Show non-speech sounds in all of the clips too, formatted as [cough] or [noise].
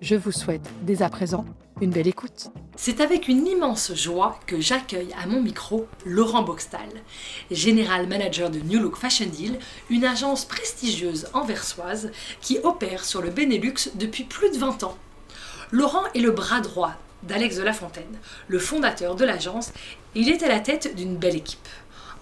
Je vous souhaite dès à présent une belle écoute. C'est avec une immense joie que j'accueille à mon micro Laurent Boxtal, général manager de New Look Fashion Deal, une agence prestigieuse anversoise qui opère sur le Benelux depuis plus de 20 ans. Laurent est le bras droit d'Alex de la Fontaine, le fondateur de l'agence, et il est à la tête d'une belle équipe.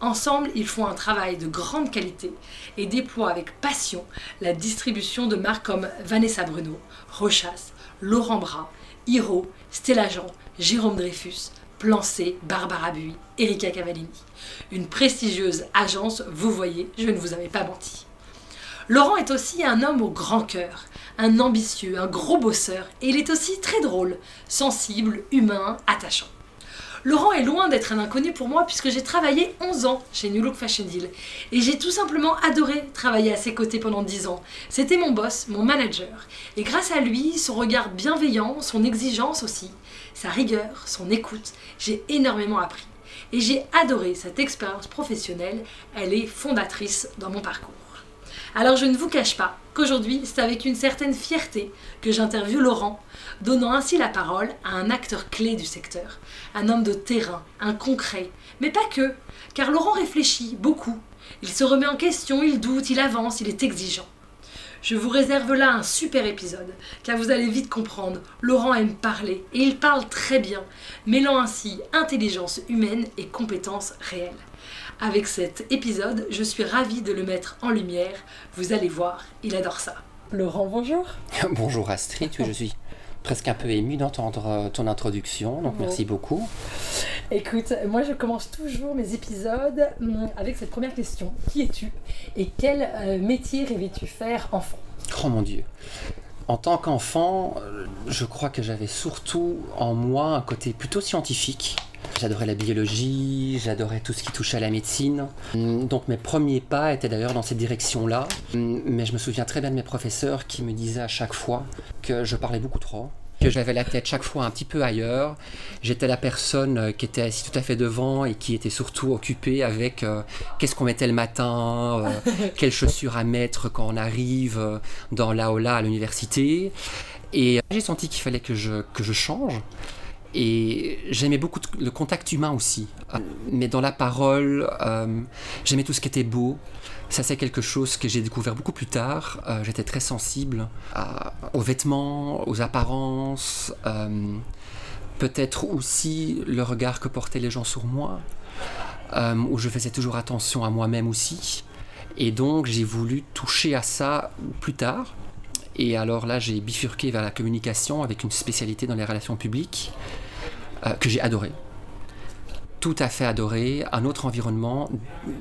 Ensemble, ils font un travail de grande qualité et déploient avec passion la distribution de marques comme Vanessa Bruno, Rochas, Laurent Bras, Hiro, Stella Jean, Jérôme Dreyfus, Plancé, Barbara Bui, Erika Cavallini. Une prestigieuse agence, vous voyez, je ne vous avais pas menti. Laurent est aussi un homme au grand cœur, un ambitieux, un gros bosseur, et il est aussi très drôle, sensible, humain, attachant. Laurent est loin d'être un inconnu pour moi puisque j'ai travaillé 11 ans chez New Look Fashion Deal et j'ai tout simplement adoré travailler à ses côtés pendant 10 ans. C'était mon boss, mon manager. Et grâce à lui, son regard bienveillant, son exigence aussi, sa rigueur, son écoute, j'ai énormément appris. Et j'ai adoré cette expérience professionnelle, elle est fondatrice dans mon parcours. Alors je ne vous cache pas qu'aujourd'hui, c'est avec une certaine fierté que j'interviewe Laurent, donnant ainsi la parole à un acteur clé du secteur, un homme de terrain, un concret, mais pas que, car Laurent réfléchit beaucoup. Il se remet en question, il doute, il avance, il est exigeant. Je vous réserve là un super épisode, car vous allez vite comprendre, Laurent aime parler, et il parle très bien, mêlant ainsi intelligence humaine et compétences réelles. Avec cet épisode, je suis ravie de le mettre en lumière. Vous allez voir, il adore ça. Laurent, bonjour. [laughs] bonjour Astrid, je suis? Presque un peu ému d'entendre ton introduction, donc merci beaucoup. Écoute, moi je commence toujours mes épisodes hum, avec cette première question. Qui es-tu et quel euh, métier rêvais-tu faire enfant? Oh mon Dieu en tant qu'enfant, euh, je crois que j'avais surtout en moi un côté plutôt scientifique. J'adorais la biologie, j'adorais tout ce qui touchait à la médecine. Donc mes premiers pas étaient d'ailleurs dans cette direction-là. Mais je me souviens très bien de mes professeurs qui me disaient à chaque fois que je parlais beaucoup trop que j'avais la tête chaque fois un petit peu ailleurs. J'étais la personne euh, qui était assise tout à fait devant et qui était surtout occupée avec euh, qu'est-ce qu'on mettait le matin, euh, [laughs] quelles chaussures à mettre quand on arrive dans l'aula à l'université. Et j'ai senti qu'il fallait que je, que je change. Et j'aimais beaucoup le contact humain aussi. Mais dans la parole, euh, j'aimais tout ce qui était beau. Ça, c'est quelque chose que j'ai découvert beaucoup plus tard. Euh, j'étais très sensible aux vêtements, aux apparences, euh, peut-être aussi le regard que portaient les gens sur moi, où je faisais toujours attention à moi-même aussi. Et donc, j'ai voulu toucher à ça plus tard. Et alors là, j'ai bifurqué vers la communication avec une spécialité dans les relations publiques euh, que j'ai adoré. Tout à fait adoré, un autre environnement,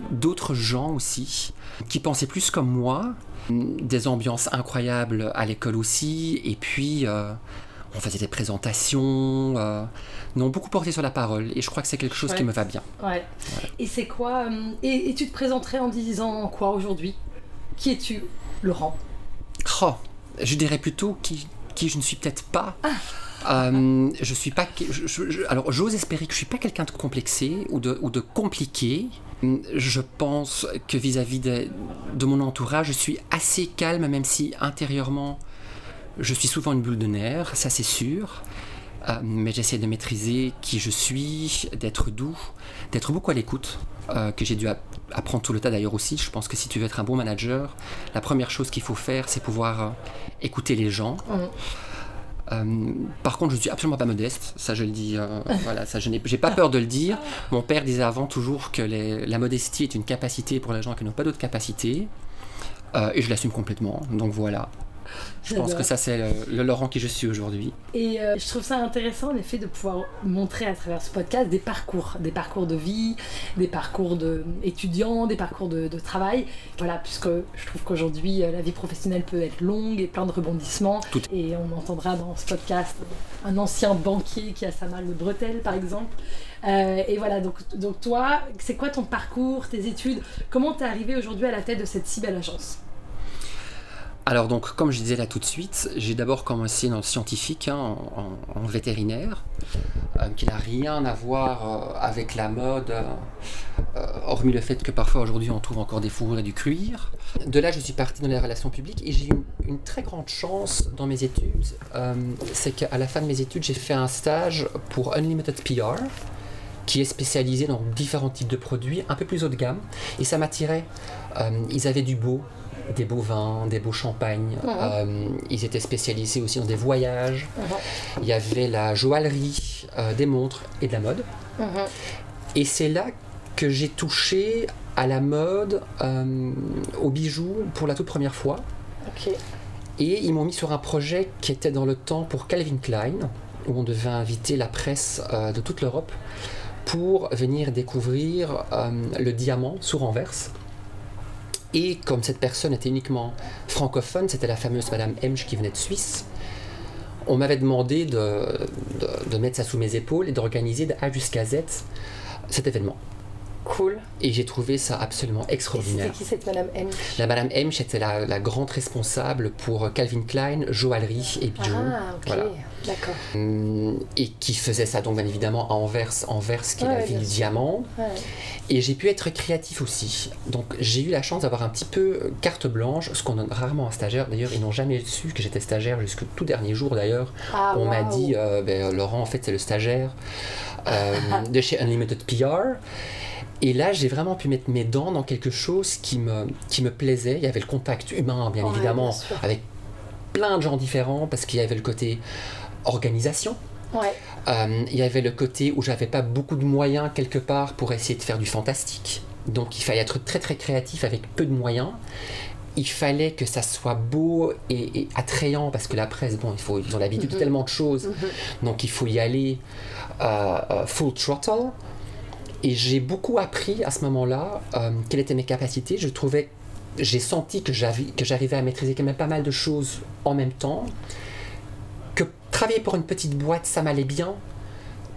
d'autres gens aussi, qui pensaient plus comme moi, des ambiances incroyables à l'école aussi, et puis euh, on faisait des présentations, euh, non, beaucoup porté sur la parole, et je crois que c'est quelque chose qui me va bien. Ouais. Et c'est quoi et, tu te présenterais en disant quoi aujourd'hui? Qui es-tu, Laurent? Oh, je dirais plutôt qui, qui je ne suis peut-être pas. Ah. Euh, je suis pas. alors, j'ose espérer que je suis pas quelqu'un de complexé ou de, ou de compliqué. Je pense que vis-à-vis de, de, mon entourage, je suis assez calme, même si intérieurement, je suis souvent une bulle de nerfs, ça c'est sûr. Euh, mais j'essaie de maîtriser qui je suis, d'être doux, d'être beaucoup à l'écoute, euh, que j'ai dû apprendre tout le tas d'ailleurs aussi. Je pense que si tu veux être un bon manager, la première chose qu'il faut faire, c'est pouvoir euh, écouter les gens. Euh, par contre, je suis absolument pas modeste, ça je le dis, euh, [laughs] voilà, ça je n'ai j'ai pas peur de le dire. Mon père disait avant toujours que les- la modestie est une capacité pour les gens qui n'ont pas d'autres capacités, Euh, et je l'assume complètement. Donc voilà, je pense que ça c'est le, le Laurent qui je suis aujourd'hui. Et euh, je trouve ça intéressant en effet de pouvoir montrer à travers ce podcast des parcours, des parcours de vie, des parcours d'étudiants, des parcours de, de travail. Voilà, puisque je trouve qu'aujourd'hui euh, la vie professionnelle peut être longue et plein de rebondissements. Tout- Et on entendra dans ce podcast un ancien banquier qui a sa malle de bretelles par exemple. Euh, et voilà, donc, donc toi, c'est quoi ton parcours, tes études? Comment t'es arrivé aujourd'hui à la tête de cette si belle agence Alors donc, comme je disais là tout de suite, j'ai d'abord commencé dans le scientifique, hein, en, vétérinaire, euh, qui n'a rien à voir euh, avec la mode, euh, hormis le fait que parfois aujourd'hui on trouve encore des fourrures et du cuir. De là, je suis parti dans les relations publiques et j'ai eu une, une très grande chance dans mes études. C'est qu'à la fin de mes études, j'ai fait un stage pour Unlimited PR qui est spécialisé dans différents types de produits, un peu plus haut de gamme, et ça m'attirait. Ils avaient du beau, des beaux vins, des beaux champagnes. Mhm. Euh, ils étaient spécialisés aussi dans des voyages. Il y avait la joaillerie, euh, des montres et de la mode. Et c'est là que j'ai touché à la mode, euh, aux bijoux pour la toute première fois. Et ils m'ont mis sur un projet qui était dans le temps pour Calvin Klein, où on devait inviter la presse euh, de toute l'Europe pour venir découvrir le diamant sur Anvers. Et comme cette personne était uniquement francophone, c'était la fameuse Madame Hemsch qui venait de Suisse, on m'avait demandé de, mettre ça sous mes épaules et d'organiser de A jusqu'à Z cet événement. Cool. Et j'ai trouvé ça absolument c'était extraordinaire. qui cette Madame M? La Madame Hemsch était la, la grande responsable pour Calvin Klein, joaillerie et bijoux. Ah, ok. Voilà. D'accord. Hum, Et qui faisait ça donc bien évidemment à Anvers, Anvers qui est Ouais, la ville du diamant. Ouais. Et j'ai pu être créatif aussi. Donc j'ai eu la chance d'avoir un petit peu euh, carte blanche, ce qu'on donne rarement à un stagiaire. D'ailleurs, ils n'ont jamais su que j'étais stagiaire jusqu'au tout dernier jour d'ailleurs. Ah, On m'a dit, euh, ben, Laurent, en fait, c'est le stagiaire euh, [laughs] de chez Unlimited PR. Et là, j'ai vraiment pu mettre mes dents dans quelque chose qui me, qui me plaisait. Il y avait le contact humain, bien Ouais, évidemment, bien avec plein de gens différents, parce qu'il y avait le côté organisation. Ouais. Euh, il y avait le côté où j'avais pas beaucoup de moyens quelque part pour essayer de faire du fantastique. Donc il fallait être très très créatif avec peu de moyens. Il fallait que ça soit beau et, et attrayant parce que la presse, bon, il faut, ils ont l'habitude de Mhm. tellement de choses. Donc il faut y aller euh, euh, full throttle. Et j'ai beaucoup appris à ce moment-là euh, quelles étaient mes capacités. Je trouvais, j'ai senti que j'arrivais à maîtriser quand même pas mal de choses en même temps. Que travailler pour une petite boîte, ça m'allait bien.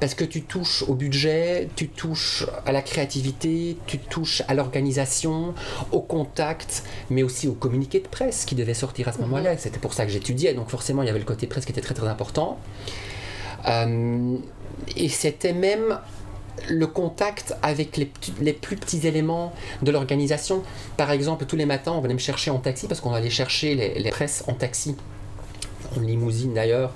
Parce que tu touches au budget, tu touches à la créativité, tu touches à l'organisation, au contact, mais aussi au communiqué de presse qui devait sortir à ce moment-là. C'était pour ça que j'étudiais, donc forcément il y avait le côté presse qui était très très important. Euh, et c'était même le contact avec les, les plus petits éléments de l'organisation. Par exemple, tous les matins, on venait me chercher en taxi parce qu'on allait chercher les, les presses en taxi, en limousine d'ailleurs,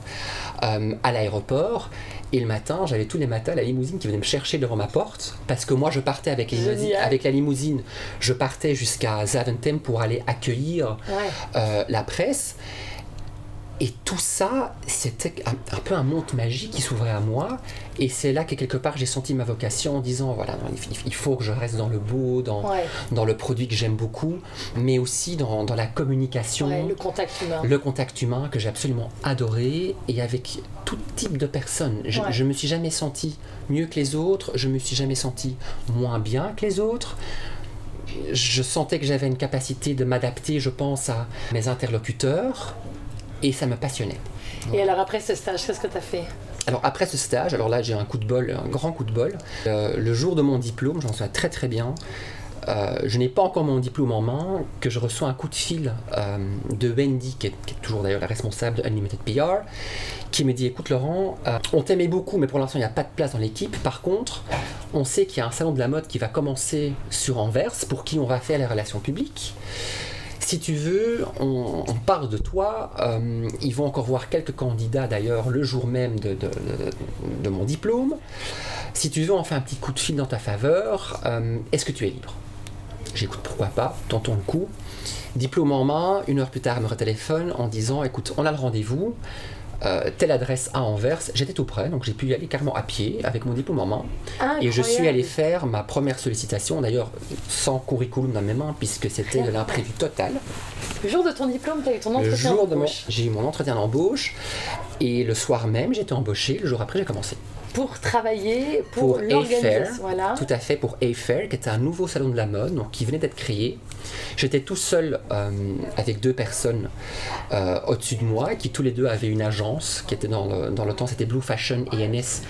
euh, à l'aéroport. Et le matin, j'avais tous les matins la limousine qui venait me chercher devant ma porte parce que moi, je partais avec, la limousine- avec la limousine. Je partais jusqu'à Zaventem pour aller accueillir Ouais. euh, la presse. Et tout ça, c'était un, un peu un monde magique qui s'ouvrait à moi. Et c'est là que quelque part j'ai senti ma vocation en disant voilà, non, il, faut que je reste dans le beau, dans, Ouais. dans le produit que j'aime beaucoup, mais aussi dans, dans la communication, Ouais, le contact humain. le contact humain que j'ai absolument adoré et avec tout type de personnes. Je, Ouais. je me suis jamais senti mieux que les autres, je me suis jamais senti moins bien que les autres. Je sentais que j'avais une capacité de m'adapter, je pense, à mes interlocuteurs et ça me passionnait. Et alors après ce stage, qu'est-ce que tu as fait? Alors après ce stage, alors là j'ai un coup de bol, un grand coup de bol. Euh, le jour de mon diplôme, j'en souviens très très bien. euh, je n'ai pas encore mon diplôme en main, que je reçois un coup de fil euh, de Wendy, qui est, qui est toujours d'ailleurs la responsable de Unlimited PR, qui me dit écoute Laurent, on t'aimait beaucoup, mais pour l'instant il n'y a pas de place dans l'équipe. Par contre, on sait qu'il y a un salon de la mode qui va commencer sur Anvers, pour qui on va faire les relations publiques. Si tu veux, on, parle de toi. euh, ils vont encore voir quelques candidats d'ailleurs le jour même de mon diplôme. Si tu veux, on fait un petit coup de fil dans ta faveur. euh, Est-ce que tu es libre? J'écoute, pourquoi pas, tentons le coup. Diplôme en main, une heure plus tard, elle me retéléphone en disant écoute, on a le rendez-vous. Euh, telle adresse à Anvers. J'étais tout près, donc j'ai pu y aller carrément à pied avec mon diplôme en main. Et je suis allé faire ma première sollicitation, d'ailleurs sans curriculum dans mes mains, puisque c'était de [laughs] l'imprévu total. Le jour de ton diplôme, tu as eu ton entretien d'embauche J'ai eu mon entretien d'embauche, et le soir même, j'étais embauché. Le jour après, j'ai commencé pour travailler pour, pour l'organisation. Voilà. Tout à fait, pour A-Fair, qui était un nouveau salon de la mode donc, qui venait d'être créé. J'étais tout seul euh, avec deux personnes euh, au-dessus de moi qui tous les deux avaient une agence qui était dans le, dans le temps, c'était Blue Fashion et NS,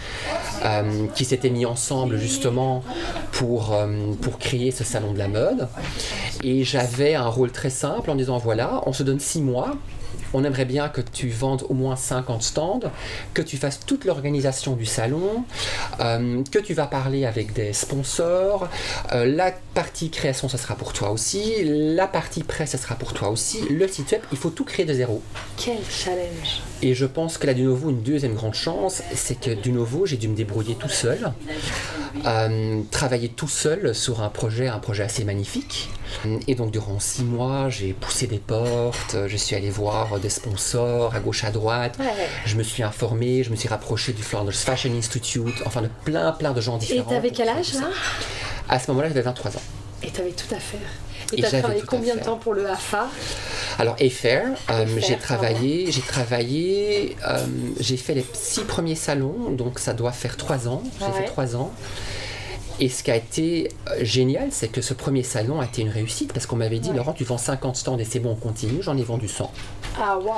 euh, qui s'étaient mis ensemble justement pour, pour créer ce salon de la mode. Et j'avais un rôle très simple en disant voilà, on se donne six mois on aimerait bien que tu vendes au moins 50 stands, que tu fasses toute l'organisation du salon, euh, que tu vas parler avec des sponsors. Euh, la partie création, ce sera pour toi aussi. La partie presse, ce sera pour toi aussi. Le site web, il faut tout créer de zéro. Quel challenge Et je pense que là, du nouveau, une deuxième grande chance, c'est que du nouveau, j'ai dû me débrouiller tout seul, euh, travailler tout seul sur un projet, un projet assez magnifique. Et donc durant six mois, j'ai poussé des portes, je suis allé voir des sponsors à gauche à droite, je me suis informé, je me suis rapproché du Flanders Fashion Institute, enfin de plein plein de gens différents. Et t'avais quel âge là? À ce moment-là, j'avais 23 ans. Et t'avais tout à faire. Et tu as travaillé combien de temps pour le AFA Alors AFAIR, euh, j'ai travaillé, j'ai travaillé, euh, j'ai fait les six premiers salons, donc ça doit faire trois ans. J'ai fait trois ans. Et ce qui a été euh, génial, c'est que ce premier salon a été une réussite parce qu'on m'avait dit, Laurent, tu vends 50 stands et c'est bon, on continue. J'en ai vendu 100. Ah, waouh!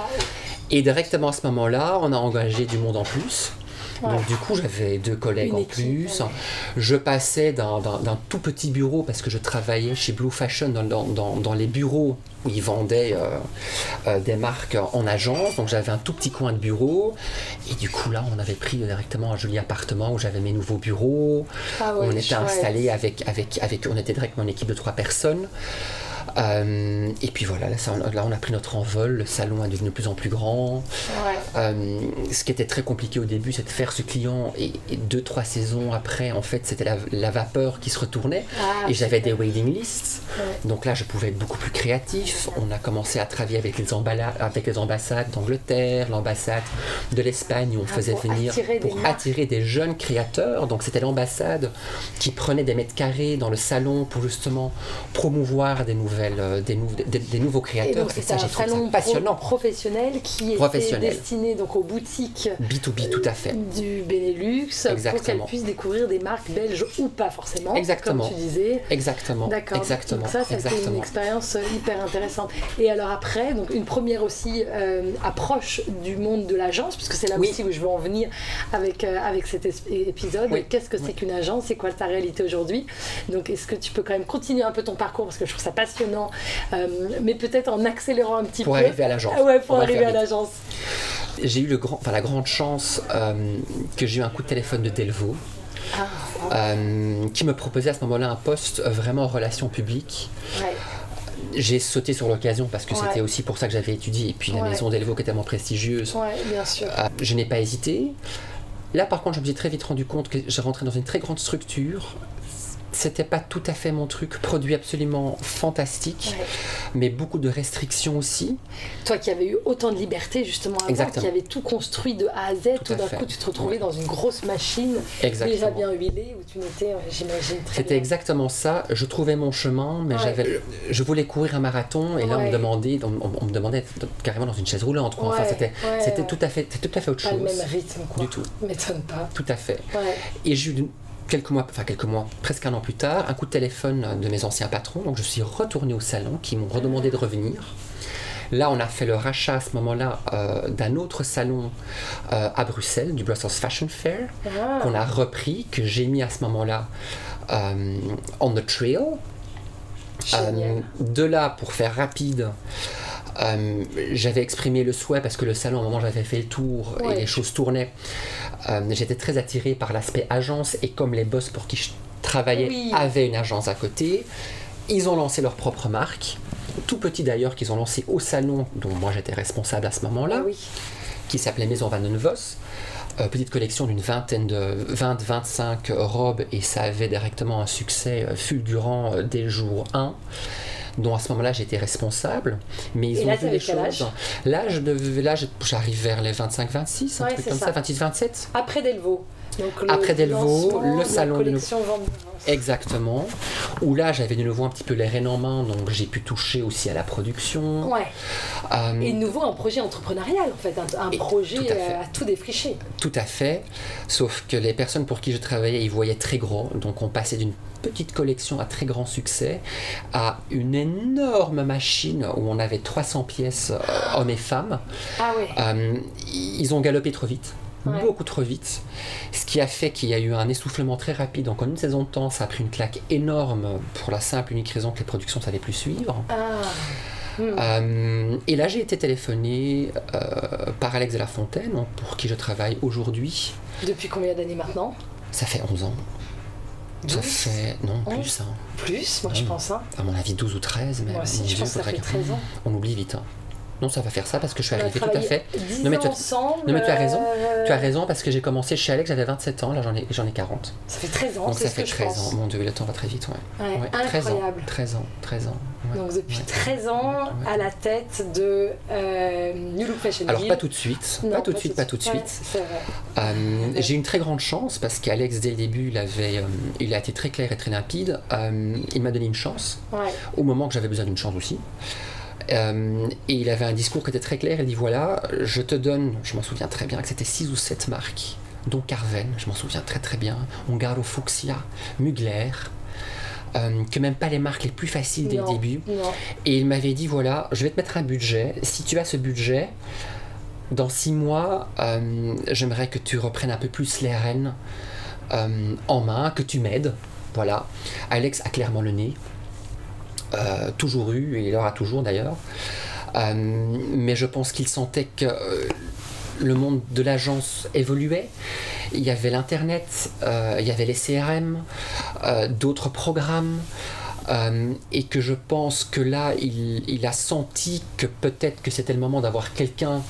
Et directement à ce moment-là, on a engagé du monde en plus. Donc du coup, j'avais deux collègues en plus. Je passais d'un tout petit bureau parce que je travaillais chez Blue Fashion dans, les bureaux où ils vendaient euh, euh, des marques en agence. Donc j'avais un tout petit coin de bureau. Et du coup là, on avait pris directement un joli appartement où j'avais mes nouveaux bureaux. Ah on était installé avec, avec, avec, on était directement une équipe de trois personnes. Euh, et puis voilà, là, là, on a pris notre envol, le salon est devenu de plus en plus grand. Euh, ce qui était très compliqué au début, c'est de faire ce client et, deux, trois saisons après, en fait, c'était la, vapeur qui se retournait ah, et j'avais des waiting lists. Donc là, je pouvais être beaucoup plus créatif. On a commencé à travailler avec les, avec les ambassades d'Angleterre, l'ambassade de l'Espagne où on ah, faisait venir pour attirer des jeunes créateurs. Donc c'était l'ambassade qui prenait des mètres carrés dans le salon pour justement promouvoir des nouvelles euh, des, des, nouveaux créateurs. C'est un salon passionnant. professionnel qui est destiné donc aux boutiques B2B tout à fait du Benelux pour qu'elles puissent découvrir des marques belges ou pas forcément. Exactement. Comme tu disais. Exactement. D'accord. Exactement. Donc ça, c'était une expérience hyper intéressante. Et alors après, donc une première aussi euh, approche du monde de l'agence, puisque c'est là aussi où je veux en venir avec, euh, avec cet épisode. Qu'est-ce que c'est qu'une agence C'est quoi ta réalité aujourd'hui? Donc est-ce que tu peux quand même continuer un peu ton parcours? Parce que je trouve ça passionnant euh, mais peut-être en accélérant un petit peu. Pour arriver à l'agence. ouais, pour arriver à l'agence. J'ai eu le grand, enfin, la grande chance euh, que j'ai eu un coup de téléphone de Delvaux. Ah, euh, qui me proposait à ce moment-là un poste vraiment en relations publiques. J'ai sauté sur l'occasion parce que c'était aussi pour ça que j'avais étudié. Et puis la maison Delvaux qui est tellement prestigieuse. bien sûr. je n'ai pas hésité. Là, par contre, je me suis très vite rendu compte que j'ai rentré dans une très grande structure c'était pas tout à fait mon truc. Produit absolument fantastique, mais beaucoup de restrictions aussi. Toi qui avais eu autant de liberté justement avant, qui avait tout construit de A à Z, tout, d'un coup tu te retrouvais dans une grosse machine déjà bien huilée où tu n'étais, euh, j'imagine, C'était exactement ça. Je trouvais mon chemin, mais j'avais, je voulais courir un marathon et là on me demandait, on, me demandait carrément dans une chaise roulante. Enfin, c'était, c'était tout à fait, tout à fait autre pas chose. le même rythme, quoi. Du tout. [laughs] M'étonne pas. Tout à fait. Et j'ai eu quelques mois, enfin quelques mois, presque un an plus tard, un coup de téléphone de mes anciens patrons. Donc je suis retourné au salon, qui m'ont redemandé de revenir. Là, on a fait le rachat à ce moment-là euh, d'un autre salon euh, à Bruxelles, du Brussels Fashion Fair, ah. qu'on a repris, que j'ai mis à ce moment-là euh, on the trail. de là, pour faire rapide, j'avais exprimé le souhait parce que le salon, au moment où j'avais fait le tour et les choses tournaient, euh, j'étais très attiré par l'aspect agence et comme les boss pour qui je travaillais avaient une agence à côté, ils ont lancé leur propre marque, tout petit d'ailleurs qu'ils ont lancé au salon dont moi j'étais responsable à ce moment-là, ah qui s'appelait Maison Van den Vos. Euh, petite collection d'une vingtaine de 20-25 robes et ça avait directement un succès euh, fulgurant dès jour 1. Dont à ce moment-là j'étais responsable, mais ils Et ont là, vu les choses. De l'âge, j'arrive vers les 25-26, un Ouais, truc comme ça. ça, 26-27. Après Delvaux. Donc, Après Delvaux, le salon de Burens. Exactement. Où là j'avais de nouveau un petit peu les rênes en main, donc j'ai pu toucher aussi à la production. Ouais. Euh, Et de nouveau un projet entrepreneurial en fait, un, un Et projet tout à fait. à tout défricher. Tout à fait. Sauf que les personnes pour qui je travaillais, ils voyaient très gros. Donc on passait d'une petite collection à très grand succès à une énorme machine où on avait 300 pièces euh, hommes et femmes. Ah ouais. Euh, ils ont galopé trop vite. Ouais. Beaucoup trop vite. Ce qui a fait qu'il y a eu un essoufflement très rapide. Donc en une saison de temps, ça a pris une claque énorme pour la simple unique raison que les productions ne savaient plus suivre. Ah. Hmm. Euh, et là, j'ai été téléphoné euh, par Alex de la Fontaine, pour qui je travaille aujourd'hui. Depuis combien d'années maintenant? Ça fait 11 ans. Ça 12? fait. Non, Onze plus, hein. Plus, moi je Non. pense. Hein. à mon avis 12 ou 13. Mais Moi aussi, je pense que ça fait que- 13 ans. On oublie vite. hein. Non, ça va faire ça parce que je suis On a arrivé tout à fait. 10 Non, mais tu as- ensemble. non, mais tu as raison. euh, Tu as raison parce que j'ai commencé chez Alex, j'avais 27 ans, là j'en ai, j'en ai 40. Ça fait 13 ans, Donc ça ce fait que je 13 pense. ans. Mon Dieu, le temps va très vite, ouais. Ouais, Ouais, 13 ans. incroyable. 13 ans, 13 ans. Ouais. Donc depuis Ouais. 13 ans Ouais. à la tête de euh, New Look Fashion Alors pas tout de suite, Non, pas tout de suite, pas tout de Ouais, suite. vrai. Euh, j'ai une très grande chance parce qu'Alex dès le début il avait, euh, il a été très clair et très limpide. Euh, il m'a donné une chance Ouais. au moment que j'avais besoin d'une chance aussi. Euh, et il avait un discours qui était très clair. Il dit voilà, je te donne, je m'en souviens très bien que c'était 6 ou 7 marques, dont Carven, je m'en souviens très très bien, Ungaro Fuchsia, Mugler, euh, que même pas les marques les plus faciles dès Non, le début. Non. Et il m'avait dit voilà, je vais te mettre un budget. Si tu as ce budget, dans six mois, euh, j'aimerais que tu reprennes un peu plus les rênes euh, en main, que tu m'aides. Voilà. Alex a clairement le nez. Toujours eu, et il aura toujours d'ailleurs. Mais je pense qu'il sentait que le monde de l'agence évoluait. Il y avait l'Internet, euh, il y avait les CRM, euh, d'autres programmes. Euh, et que je pense que là, il, il a senti que peut-être que c'était le moment d'avoir quelqu'un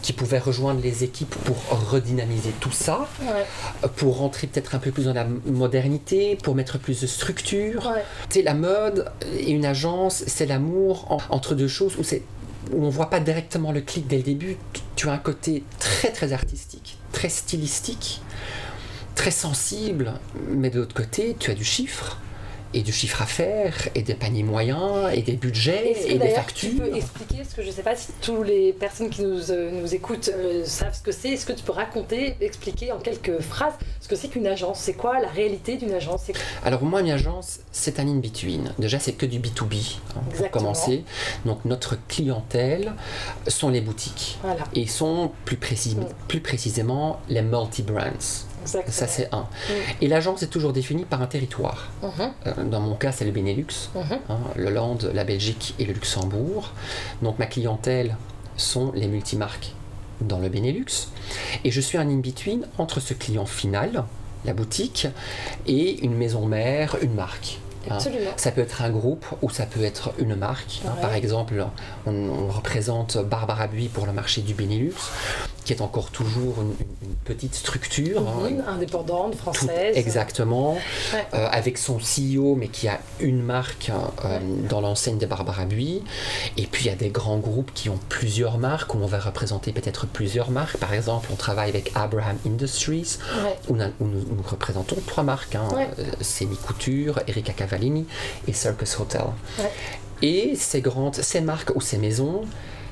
qui pouvait rejoindre les équipes pour redynamiser tout ça, Ouais. pour rentrer peut-être un peu plus dans la modernité, pour mettre plus de structure. Ouais. Tu sais, la mode et une agence, c'est l'amour en- entre deux choses où, c'est, où on voit pas directement le clic dès le début. Tu- as un côté très très artistique, très stylistique, très sensible, mais de l'autre côté, tu as du chiffre. Et du chiffre à faire, et des paniers moyens, et des budgets, Est-ce que et des factures. tu peux expliquer, parce que je ne sais pas si toutes les personnes qui nous, euh, nous écoutent euh, savent ce que c'est, est-ce que tu peux raconter, expliquer en quelques phrases ce que c'est qu'une agence? C'est quoi la réalité d'une agence? Alors moi, une agence, c'est un in-between. Déjà, c'est que du B2B, hein, pour commencer. Donc notre clientèle sont les boutiques. Voilà, Et sont plus, précis- Mm. plus précisément les multi-brands. Exactement. Ça, c'est un. Mm. Et l'agence est toujours définie par un territoire. Mhm, Euh, Dans mon cas, c'est le Benelux, mhm. hein, le Land, la Belgique et le Luxembourg. Donc ma clientèle sont les multimarques dans le Benelux. Et je suis un in-between entre ce client final, la boutique, et une maison mère, une marque. Absolument. Ça peut être un groupe ou ça peut être une marque. Ouais. Par exemple, on, on représente Barbara Buis pour le marché du Benelux, qui est encore toujours une, une petite structure. hein, Mhm, Indépendante, tout- française. exactement, Ouais. euh, avec son CEO, mais qui a une marque euh, Ouais. dans l'enseigne de Barbara Buis. Et puis il y a des grands groupes qui ont plusieurs marques, où on va représenter peut-être plusieurs marques. Par exemple, on travaille avec Abraham Industries, où, on a- où nous, nous représentons trois marques. Hein. Euh, Couture, Erika Et Circus Hotel. Ouais. Et ces grandes, ces marques ou ces maisons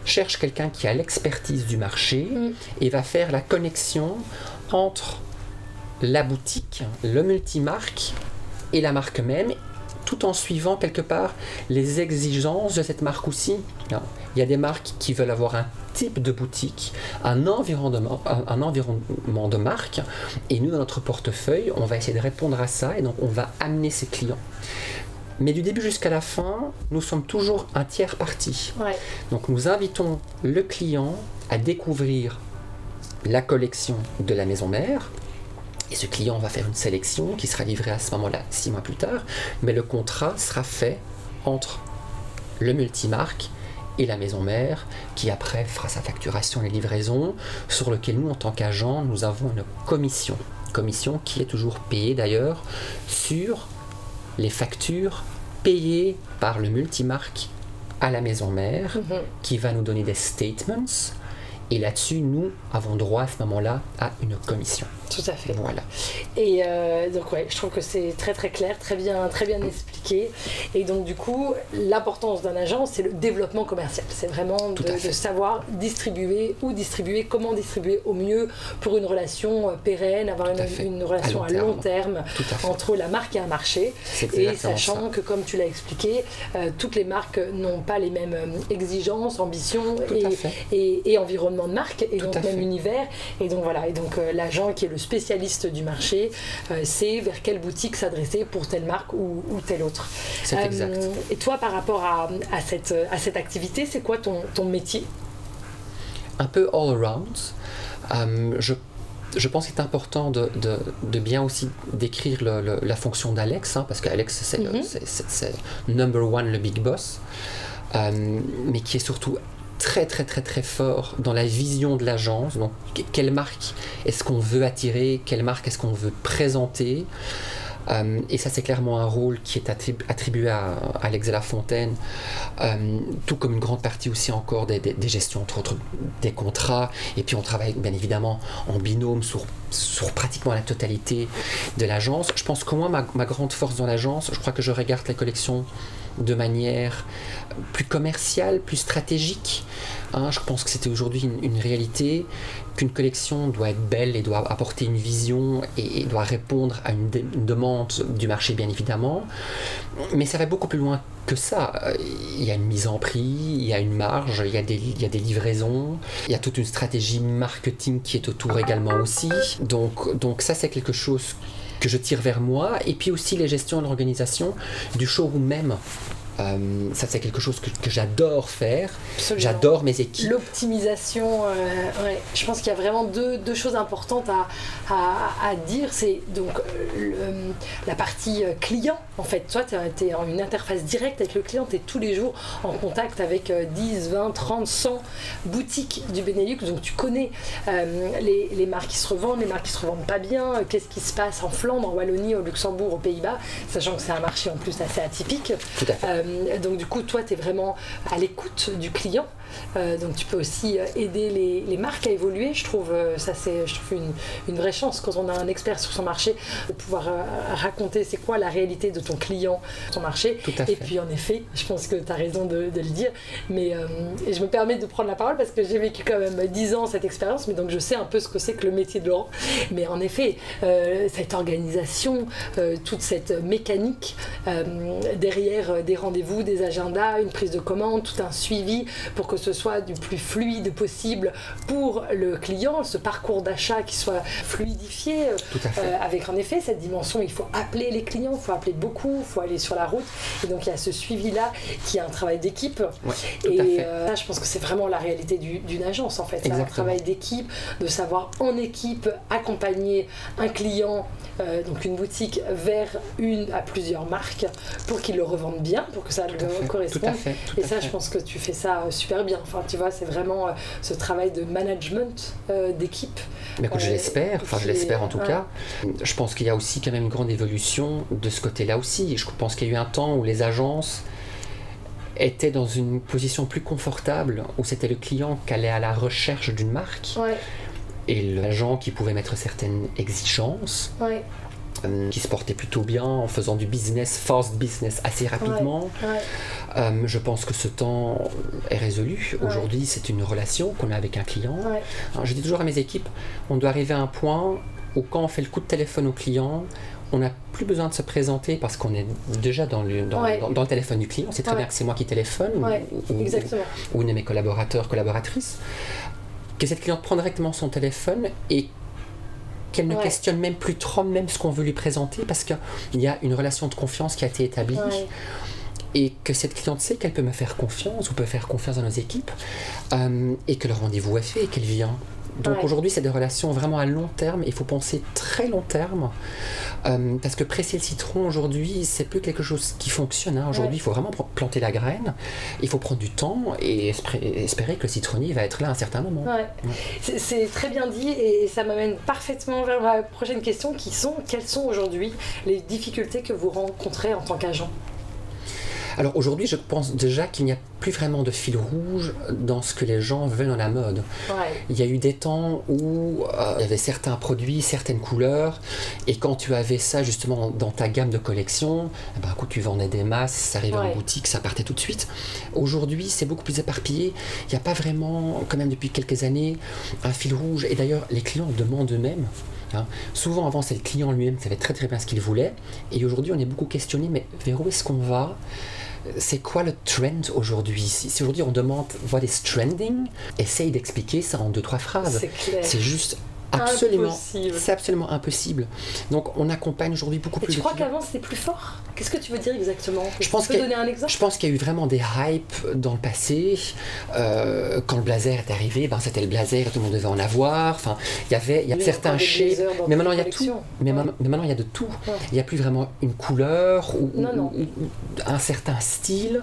cherchent quelqu'un qui a l'expertise du marché Mm. et va faire la connexion entre la boutique, le multimarque et la marque même, tout en suivant quelque part les exigences de cette marque aussi. Il y a des marques qui veulent avoir un type de boutique, un environnement, un, un environnement de marque, et nous, dans notre portefeuille, on va essayer de répondre à ça, et donc on va amener ses clients. Mais du début jusqu'à la fin, nous sommes toujours un tiers parti. Ouais. Donc nous invitons le client à découvrir la collection de la maison mère. Et ce client va faire une sélection qui sera livrée à ce moment-là, six mois plus tard. Mais le contrat sera fait entre le multimarque et la maison mère, qui après fera sa facturation et livraison, sur lequel nous, en tant qu'agent, nous avons une commission. Commission qui est toujours payée d'ailleurs sur les factures payé par le multimarque à la maison mère Mhm. qui va nous donner des statements. Et là-dessus, nous avons droit à ce moment-là à une commission. Tout à fait. Voilà. Et euh, donc ouais, je trouve que c'est très très clair, très bien, très bien expliqué. Et donc du coup, l'importance d'un agent, c'est le développement commercial. C'est vraiment de, savoir distribuer ou distribuer, comment distribuer au mieux pour une relation euh, pérenne, avoir une, relation À à long terme, à entre la marque et un marché. Et sachant ça. que, comme tu l'as expliqué, euh, toutes les marques n'ont pas les mêmes exigences, ambitions et, et, et environnement de marque, et Tout donc même fait. univers. Et donc voilà, et donc euh, l'agent qui est le spécialiste du marché euh, sait vers quelle boutique s'adresser pour telle marque ou, ou telle autre. C'est Euh, exact. Et toi, par rapport à, à cette, à cette activité, c'est quoi ton, ton métier? Un peu all around. Euh, je, je pense qu'il est important de, de- de bien aussi décrire le- le- la fonction d'Alex, hein, parce qu'Alex, c'est c'est- c'est number one, le big boss, euh, mais qui est surtout très très très très fort dans la vision de l'agence. Donc, que- quelle marque est-ce qu'on veut attirer, quelle marque est-ce qu'on veut présenter? Euh, et ça, c'est clairement un rôle qui est attribu- attribué à Alex de la Fontaine, euh, tout comme une grande partie aussi encore des, des- des gestions, entre autres des contrats. Et puis on travaille bien évidemment en binôme sur, sur pratiquement la totalité de l'agence. Je pense que moi, ma, ma grande force dans l'agence, je crois que je regarde les collections de manière plus commerciale, plus stratégique. Hein, je pense que c'était aujourd'hui une, réalité qu'une collection doit être belle et doit apporter une vision et, doit répondre à une, demande du marché bien évidemment. Mais ça va beaucoup plus loin que ça. Il y a une mise en prix, il y a une marge, il y a des, il y a des livraisons, il y a toute une stratégie marketing qui est autour également aussi. Donc, donc ça c'est quelque chose que je tire vers moi. Et puis aussi les gestions et l'organisation du showroom même. Euh, ça c'est quelque chose que, que j'adore faire. J'adore mes équipes. L'optimisation, euh, ouais. je pense qu'il y a vraiment deux, deux choses importantes à, à- à dire. C'est donc euh, le- la partie client. En fait, toi, tu es en une interface directe avec le client, tu es tous les jours en contact avec euh, 10, 20, 30, 100 boutiques du Benelux. Donc tu connais euh, les, les marques qui se revendent, les marques qui se revendent pas bien, qu'est-ce qui se passe en Flandre, en Wallonie, au Luxembourg, aux Pays-Bas, sachant que c'est un marché en plus assez atypique. Tout à fait. Euh, donc du coup, toi, tu es vraiment à l'écoute du client. Euh, donc tu peux aussi euh, aider les, les marques à évoluer. Je trouve euh, ça c'est je trouve une, une vraie chance quand on a un expert sur son marché de pouvoir raconter c'est quoi la réalité de ton client, ton marché. Tout à Et puis en effet, je pense que tu as raison de, de le dire. Mais euh, et je me permets de prendre la parole parce que j'ai vécu quand même 10 ans cette expérience, mais donc je sais un peu ce que c'est que le métier de Laurent. Mais en effet, euh, cette organisation, toute cette mécanique derrière des rendez-vous, des agendas, une prise de commande, tout un suivi pour que ce soit du plus fluide possible pour le client, ce parcours d'achat qui soit fluidifié. euh, euh, avec en effet cette dimension, il faut appeler les clients, il faut appeler beaucoup, il faut aller sur la route. Et donc il y a ce suivi-là qui est un travail d'équipe. Ouais, Et euh, ça, je pense que c'est vraiment la réalité du- d'une agence en fait. C'est un travail d'équipe, de savoir en équipe accompagner un client, euh, donc une boutique, vers une à plusieurs marques pour qu'il le revende bien, pour que ça Tout le corresponde. Et ça, fait. je pense que tu fais ça super bien. Enfin, tu vois, c'est vraiment euh, ce travail de management euh, d'équipe. Mais écoute, je Euh, l'espère, enfin je l'espère en tout ouais. cas. Je pense qu'il y a aussi quand même une grande évolution de ce côté-là aussi. Je pense qu'il y a eu un temps où les agences étaient dans une position plus confortable, où c'était le client qui allait à la recherche d'une marque Ouais, et l'agent qui pouvait mettre certaines exigences, ouais, qui se portait plutôt bien en faisant du business, fast business assez rapidement. ouais. Euh, je pense que ce temps est résolu. Ouais. Aujourd'hui, c'est une relation qu'on a avec un client. Alors, je dis toujours à mes équipes, on doit arriver à un point où quand on fait le coup de téléphone au client, on n'a plus besoin de se présenter parce qu'on est déjà dans le, dans, Ouais. dans- dans le téléphone du client. C'est très Ouais. bien que c'est moi qui téléphone ou- Ouais, ou, ou- Exactement. ou une de mes collaborateurs, collaboratrices. Que cette cliente prenne directement son téléphone et qu'elle ne Ouais. questionne même plus trop même ce qu'on veut lui présenter parce qu'il y a une relation de confiance qui a été établie Ouais. et que cette cliente sait qu'elle peut me faire confiance ou peut faire confiance dans nos équipes euh, et que le rendez-vous est fait et qu'elle vient. Donc Ouais. aujourd'hui, c'est des relations vraiment à long terme. Il faut penser très long terme euh, parce que presser le citron aujourd'hui, c'est plus quelque chose qui fonctionne. hein. Aujourd'hui, Ouais. il faut vraiment planter la graine. Il faut prendre du temps et espérer, que le citronnier va être là à un certain moment. Ouais. C'est- C'est très bien dit et ça m'amène parfaitement vers ma prochaine question qui sont quelles sont aujourd'hui les difficultés que vous rencontrez en tant qu'agent? Alors aujourd'hui, je pense déjà qu'il n'y a plus vraiment de fil rouge dans ce que les gens veulent dans la mode. Il y a eu des temps où euh, il y avait certains produits, certaines couleurs, et quand tu avais ça justement dans ta gamme de collection, eh ben, tu vendais des masses, ça arrivait en boutique, ça partait tout de suite. Aujourd'hui, c'est beaucoup plus éparpillé. Il n'y a pas vraiment, quand même depuis quelques années, un fil rouge. Et d'ailleurs, les clients demandent eux-mêmes. Hein. Souvent, avant, c'est le client lui-même qui savait très très bien ce qu'il voulait. Et aujourd'hui, on est beaucoup questionné, mais vers où est-ce qu'on va? C'est quoi le trend aujourd'hui Si, aujourd'hui on demande what is trending, essaye d'expliquer ça en deux trois phrases. C'est juste absolument, c'est absolument impossible. Donc on accompagne aujourd'hui beaucoup plus. Tu crois qu'avant c'était plus fort? Qu'est-ce que tu veux dire exactement? Je pense peux donner un exemple? Je pense qu'il y a eu vraiment des hypes dans le passé. Euh, quand le blazer est arrivé, ben c'était le blazer, tout le monde devait en avoir. Enfin, il y avait, il y a certains chez, mais maintenant il y a tout. Mais, maintenant il y a de tout. Il n'y a plus vraiment une couleur ou, un certain style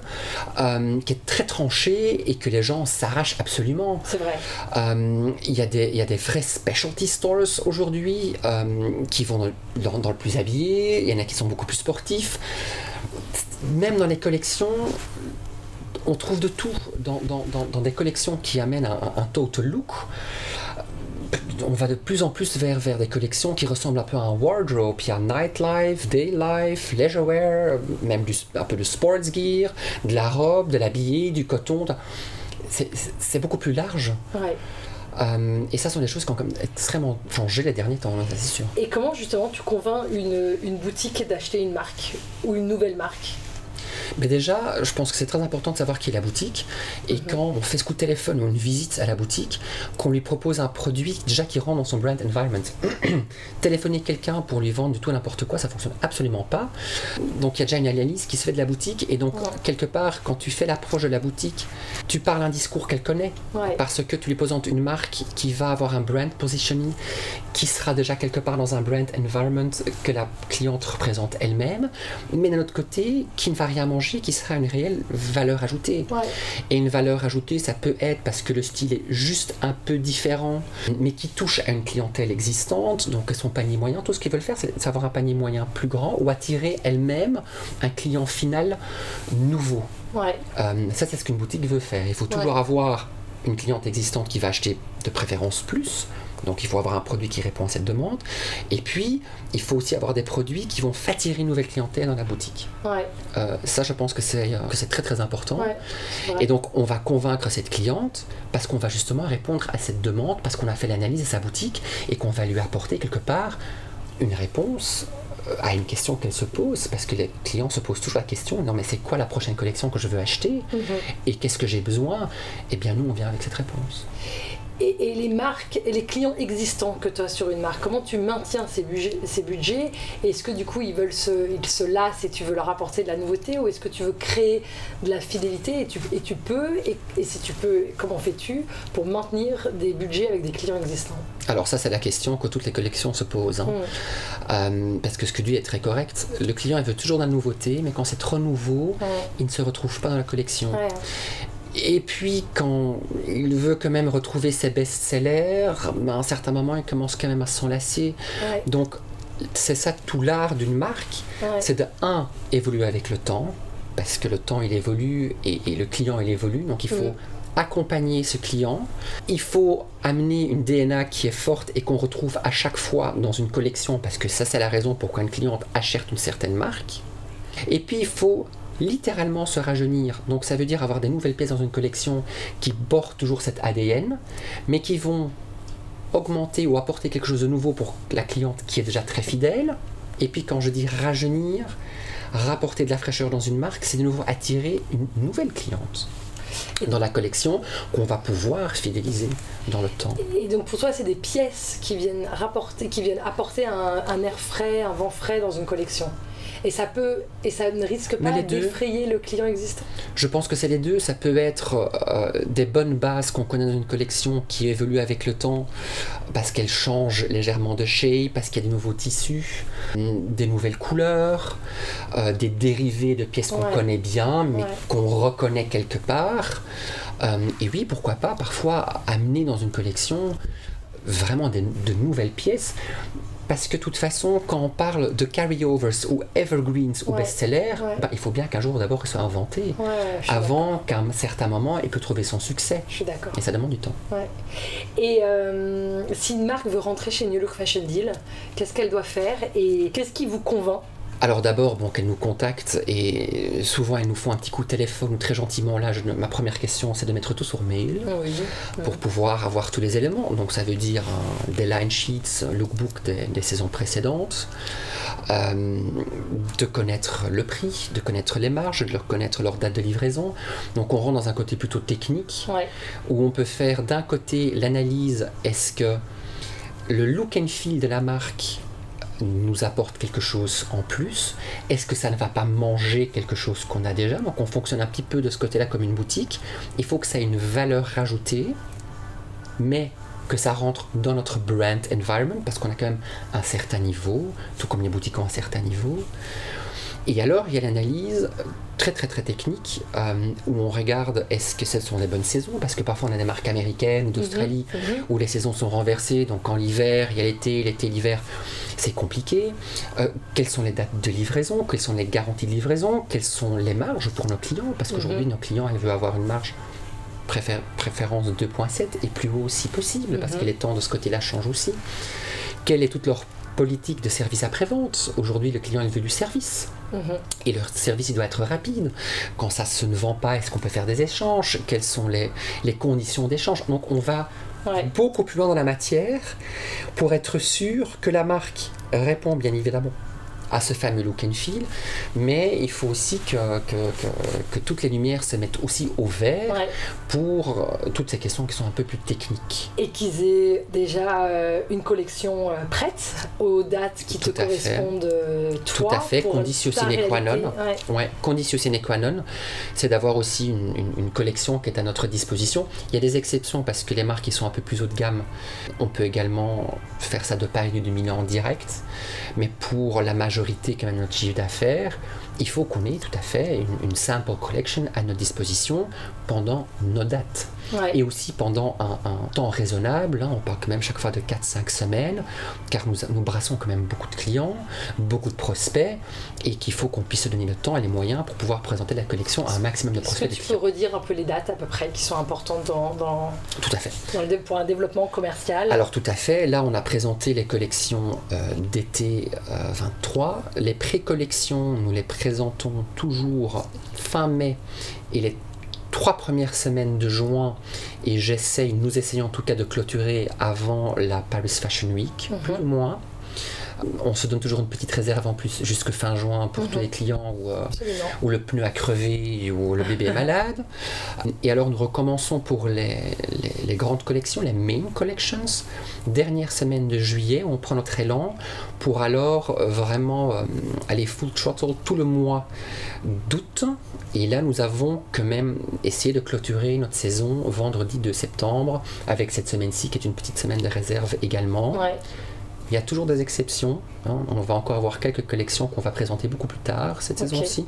euh, qui est très tranché et que les gens s'arrachent absolument. C'est vrai. Euh, il y a des, il y a des vrais special stores aujourd'hui euh, qui vont dans, le plus habillé, il y en a qui sont beaucoup plus sportifs. Même dans les collections, on trouve de tout dans, des collections qui amènent un, total look. On va de plus en plus vers, vers des collections qui ressemblent un peu à un wardrobe. Il y a nightlife, daylife, leisure wear, même un peu de sports gear, de la robe, de l'habillé, du coton. C'est beaucoup plus large. Euh, et ça, sont des choses qui ont comme extrêmement changé les derniers temps, c'est sûr. Et comment justement tu convaincs une, une boutique d'acheter une marque ou une nouvelle marque? Mais déjà, je pense que c'est très important de savoir qui est la boutique. Et mhm. quand on fait ce coup de téléphone ou une visite à la boutique, qu'on lui propose un produit déjà qui rentre dans son brand environment. [clears throat] Téléphoner quelqu'un pour lui vendre du tout n'importe quoi, ça fonctionne absolument pas. Donc il y a déjà une analyse qui se fait de la boutique. Et donc, quelque part, quand tu fais l'approche de la boutique, tu parles un discours qu'elle connaît. Parce que tu lui présentes une marque qui va avoir un brand positioning qui sera déjà quelque part dans un brand environment que la cliente représente elle-même. Mais d'un autre côté, qui ne va rien manger qui sera une réelle valeur ajoutée. Et une valeur ajoutée, ça peut être parce que le style est juste un peu différent, mais qui touche à une clientèle existante, donc son panier moyen. Tout ce qu'ils veulent faire, c'est avoir un panier moyen plus grand ou attirer elle-même un client final nouveau. Ouais. Euh, ça, c'est ce qu'une boutique veut faire. Il faut toujours avoir une cliente existante qui va acheter de préférence plus, donc il faut avoir un produit qui répond à cette demande. Et puis, il faut aussi avoir des produits qui vont attirer une nouvelle clientèle dans la boutique. Euh, ça, je pense que c'est, que c'est très très important. et donc, on va convaincre cette cliente parce qu'on va justement répondre à cette demande, parce qu'on a fait l'analyse de sa boutique et qu'on va lui apporter quelque part une réponse euh, à une question qu'elle se pose, parce que les clients se posent toujours la question, non mais c'est quoi la prochaine collection que je veux acheter? Mhm. et qu'est-ce que j'ai besoin? Eh bien nous, on vient avec cette réponse et, les marques et les clients existants que tu as sur une marque Comment tu maintiens ces budgets, ces budgets? Est-ce que du coup ils, veulent se, ils se lassent et tu veux leur apporter de la nouveauté? Ou est-ce que tu veux créer de la fidélité et tu, et tu peux? Et, si tu peux, comment fais-tu pour maintenir des budgets avec des clients existants? Alors ça c'est la question que toutes les collections se posent. Hein. Mm. Euh, parce que ce que tu dis est très correct. Le client il veut toujours de la nouveauté mais quand c'est trop nouveau, il ne se retrouve pas dans la collection. Et puis, quand il veut quand même retrouver ses best-sellers, ben, à un certain moment, il commence quand même à s'enlacer. Donc, c'est ça tout l'art d'une marque. C'est de, un, évoluer avec le temps, parce que le temps, il évolue et, le client, il évolue. Donc, il faut accompagner ce client. Il faut amener une DNA qui est forte et qu'on retrouve à chaque fois dans une collection, parce que ça, c'est la raison pourquoi une cliente achète une certaine marque. Et puis, il faut littéralement se rajeunir. Donc ça veut dire avoir des nouvelles pièces dans une collection qui portent toujours cet ADN, mais qui vont augmenter ou apporter quelque chose de nouveau pour la cliente qui est déjà très fidèle. Et puis quand je dis rajeunir, rapporter de la fraîcheur dans une marque, c'est de nouveau attirer une nouvelle cliente dans la collection qu'on va pouvoir fidéliser dans le temps. Et donc pour toi, c'est des pièces qui viennent rapporter, qui viennent apporter un air frais, un vent frais dans une collection? Et ça peut et ça ne risque pas d'effrayer le client existant. Je pense que c'est les deux. Ça peut être euh, des bonnes bases qu'on connaît dans une collection qui évolue avec le temps parce qu'elle change légèrement de shape, parce qu'il y a des nouveaux tissus, des nouvelles couleurs, euh, des dérivés de pièces qu'on connaît bien mais qu'on reconnaît quelque part. Euh, et oui, pourquoi pas parfois amener dans une collection vraiment de, de nouvelles pièces. Parce que de toute façon, quand on parle de carryovers ou evergreens ou Ouais, best-sellers, ouais. bah, il faut bien qu'un jour d'abord il soit inventé, Ouais, je suis avant qu'à un certain moment il peut trouver son succès. Je suis d'accord. Et ça demande du temps. Et euh, si une marque veut rentrer chez New Look Fashion Deal, qu'est-ce qu'elle doit faire et qu'est-ce qui vous convainc Alors d'abord, bon, qu'elles nous contactent et souvent elles nous font un petit coup de téléphone ou très gentiment. Là, je- ma première question, c'est de mettre tout sur mail Oui. pour pouvoir avoir tous les éléments. Donc ça veut dire euh, des line sheets, lookbook des, des saisons précédentes, euh, de connaître le prix, de connaître les marges, de leur connaître leur date de livraison. Donc on rentre dans un côté plutôt technique Ouais. où on peut faire d'un côté l'analyse est-ce que le look and feel de la marque nous apporte quelque chose en plus Est-ce que ça ne va pas manger quelque chose qu'on a déjà? Donc on fonctionne un petit peu de ce côté-là comme une boutique. Il faut que ça ait une valeur rajoutée, mais que ça rentre dans notre brand environment, parce qu'on a quand même un certain niveau, tout comme les boutiques ont un certain niveau. Et alors, il y a l'analyse très très très technique euh, où on regarde est-ce que ce sont les bonnes saisons, parce que parfois on a des marques américaines ou d'Australie Mhm. où les saisons sont renversées, donc en l'hiver, il y a l'été, l'été, l'hiver, c'est compliqué. Euh, quelles sont les dates de livraison? Quelles sont les garanties de livraison? Quelles sont les marges pour nos clients? Parce qu'aujourd'hui, nos clients, elles veulent avoir une marge préfé- préférence 2.7 et plus haut si possible, parce Mhm. que les temps de ce côté-là changent aussi. Quelle est toute leur politique de service après-vente? Aujourd'hui, le client, il veut du service. Mhm. Et leur service, il doit être rapide. Quand ça se ne vend pas, est-ce qu'on peut faire des échanges? Quelles sont les, les conditions d'échange? Donc, on va Ouais. beaucoup plus loin dans la matière pour être sûr que la marque répond bien évidemment à ce fameux look and feel, mais il faut aussi que, que, que- que toutes les lumières se mettent aussi au vert Ouais. pour euh, toutes ces questions qui sont un peu plus techniques. Et qu'ils aient déjà euh, une collection euh, prête aux dates qui te Tout correspondent Tout à fait, pour conditio ta sine qua non. Ouais. Ouais, condition sine qua non, c'est d'avoir aussi une, une- une collection qui est à notre disposition. Il y a des exceptions parce que les marques qui sont un peu plus haut de gamme, on peut également faire ça de Paris ou de Milan en direct. Mais pour la majorité quand même notre chiffre d'affaires, il faut qu'on ait tout à fait une, une sample collection à notre disposition pendant nos dates. Ouais. Et aussi pendant un, un temps raisonnable, hein, on parle quand même chaque fois de 4-5 semaines, car nous, nous brassons quand même beaucoup de clients, beaucoup de prospects, et qu'il faut qu'on puisse se donner le temps et les moyens pour pouvoir présenter la collection à un maximum de Est-ce que prospects. et de tu peux redire un peu les dates à peu près qui sont importantes dans, dans, Tout à fait. dans le dé- pour un développement commercial? Alors tout à fait, là on a présenté les collections euh, d'été euh, 23. Les pré-collections, nous les présentons toujours fin mai et les trois premières semaines de juin et j'essaye, nous essayons en tout cas de clôturer avant la Paris Fashion Week, Mhm. plus ou moins. On se donne toujours une petite réserve en plus jusque fin juin pour Mhm. tous les clients où, euh, où le pneu a crevé ou le bébé est [laughs] malade. Et alors nous recommençons pour les, les- les grandes collections, les main collections, dernière semaine de juillet, on prend notre élan pour alors euh, vraiment euh, aller full throttle tout le mois d'août. Et là nous avons quand même essayé de clôturer notre saison vendredi 2 septembre avec cette semaine-ci qui est une petite semaine de réserve également. Ouais. Il y a toujours des exceptions. hein. On va encore avoir quelques collections qu'on va présenter beaucoup plus tard cette saison-ci.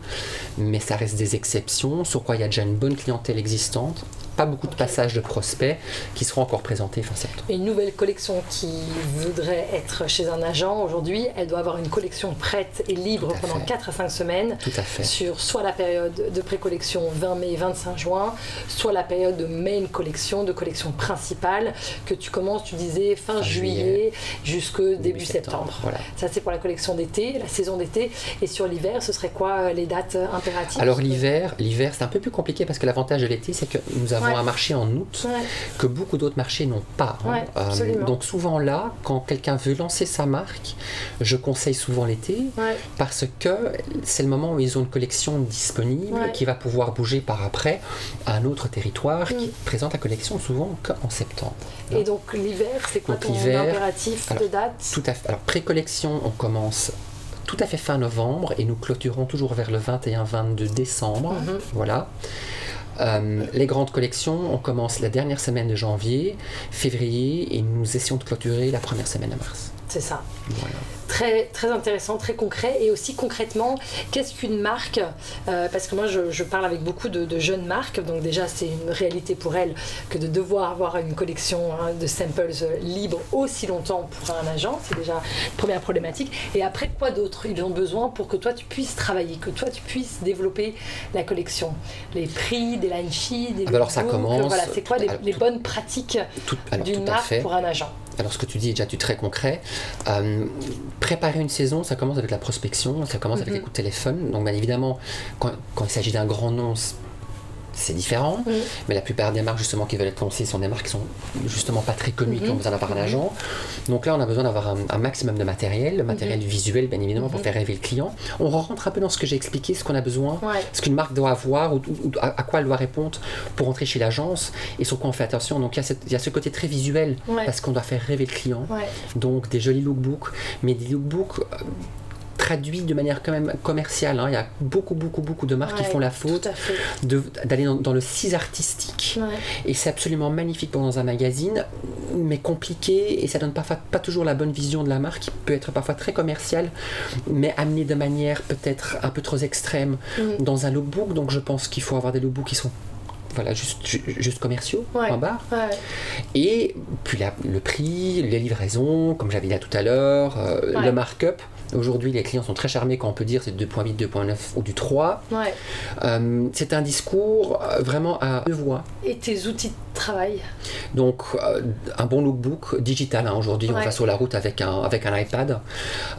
Mais ça reste des exceptions sur quoi il y a déjà une bonne clientèle existante. Pas beaucoup de passages de prospects qui seront encore présentés fin septembre. Une nouvelle collection qui voudrait être chez un agent aujourd'hui, elle doit avoir une collection prête et libre pendant fait. 4 à 5 semaines Tout à fait. sur soit la période de pré-collection 20 mai 25 juin, soit la période de main collection, de collection principale que tu commences, tu disais, fin Fin juillet, jusque début, septembre. Voilà. Ça c'est pour la collection d'été, la saison d'été. Et sur l'hiver, ce serait quoi euh, les dates euh, impératives? Alors l'hiver, l'hiver c'est un peu plus compliqué parce que l'avantage de l'été c'est que nous avons Un marché en août que beaucoup d'autres marchés n'ont pas. hein. Absolument. donc souvent là, quand quelqu'un veut lancer sa marque, je conseille souvent l'été parce que c'est le moment où ils ont une collection disponible qui va pouvoir bouger par après à un autre territoire qui Mm. présente la collection souvent qu'en septembre. Et donc l'hiver, c'est quoi Donc, ton impératif alors, de date? Tout à fait. Alors pré-collection, on commence tout à fait fin novembre et nous clôturons toujours vers le 21-22 décembre. Mhm. Voilà. Euh, les grandes collections, on commence la dernière semaine de janvier, février, et nous essayons de clôturer la première semaine de mars. C'est ça. Voilà. Très, très intéressant, très concret. Et aussi concrètement, qu'est-ce qu'une marque? Euh, Parce que moi, je, je parle avec beaucoup de, de jeunes marques. Donc déjà, c'est une réalité pour elles que de devoir avoir une collection hein, de samples euh, libre aussi longtemps pour un agent. C'est déjà une première problématique. Et après, quoi d'autre? Ils ont besoin pour que toi, tu puisses travailler, que toi, tu puisses développer la collection. Les prix, des line sheets, des Ah bah alors, ça commence- Voilà, c'est quoi les, bonnes pratiques d'une marque fait. pour un agent? Alors ce que tu dis est déjà du très concret. Euh, préparer une saison, ça commence avec la prospection, ça commence avec les coups de téléphone. Donc bien évidemment, quand, quand il s'agit d'un grand nom, c'est différent. Mhm. Mais la plupart des marques justement qui veulent être lancées sont des marques qui sont justement pas très connues, qui Mhm. ont besoin d'avoir un agent. Donc là, on a besoin d'avoir un, un maximum de matériel, le matériel Mhm. visuel bien évidemment pour faire rêver le client. On rentre un peu dans ce que j'ai expliqué, ce qu'on a besoin Ouais. ce qu'une marque doit avoir ou, ou- ou à, à quoi elle doit répondre pour entrer chez l'agence et sur quoi on fait attention. Donc il y a, cette- il y a ce côté très visuel Ouais. parce qu'on doit faire rêver le client. Ouais. Donc des jolis lookbooks, mais des lookbooks euh, traduits de manière quand même commerciale. hein. Il y a beaucoup, beaucoup, beaucoup de marques qui font la faute d'aller dans, dans le cis artistique. Ouais. Et c'est absolument magnifique pour dans un magazine, mais compliqué, et ça donne parfois pas toujours la bonne vision de la marque, qui peut être parfois très commerciale, mais amenée de manière peut-être un peu trop extrême Mm. dans un lookbook. Donc je pense qu'il faut avoir des lookbooks qui sont voilà, juste, ju- juste commerciaux, Ouais. point barre. Ouais. Et puis la- le prix, les livraisons, comme j'avais dit tout à l'heure, euh, Ouais. le markup. Aujourd'hui, les clients sont très charmés quand on peut dire c'est 2.8, 2.9 ou du 3. Ouais. Euh, c'est un discours euh, vraiment à deux voix. Et tes outils de travail Donc, euh, un bon lookbook digital. hein. Aujourd'hui, on va sur la route avec un, avec un iPad.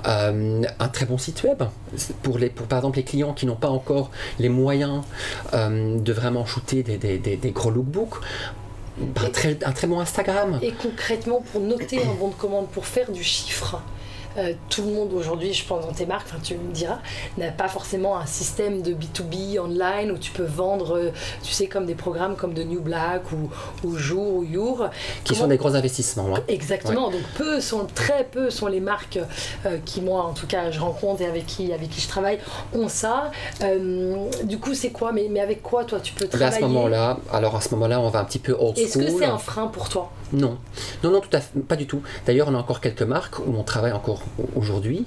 Euh, un très bon site web. Pour, les, pour par exemple les clients qui n'ont pas encore les moyens de vraiment shooter des, des- des- des gros lookbooks. Un très, un très bon Instagram. Et concrètement, pour noter un bon de commande, pour faire du chiffre, euh, tout le monde aujourd'hui, je pense dans tes marques, tu me diras, n'a pas forcément un système de B2B online où tu peux vendre, euh, tu sais, comme des programmes comme de New Black ou, ou Jour ou Your. Qui sont des gros investissements. hein. Exactement, donc peu sont, très peu sont les marques euh, qui moi en tout cas je rencontre et avec qui, avec qui je travaille ont ça. Du coup c'est quoi? Mais, mais avec quoi toi tu peux Là, à travailler? ce moment-là, alors à ce moment-là, on va un petit peu old Est-ce que c'est un frein pour toi? Non, non, non, tout à fait, pas du tout. D'ailleurs, on a encore quelques marques où on travaille encore aujourd'hui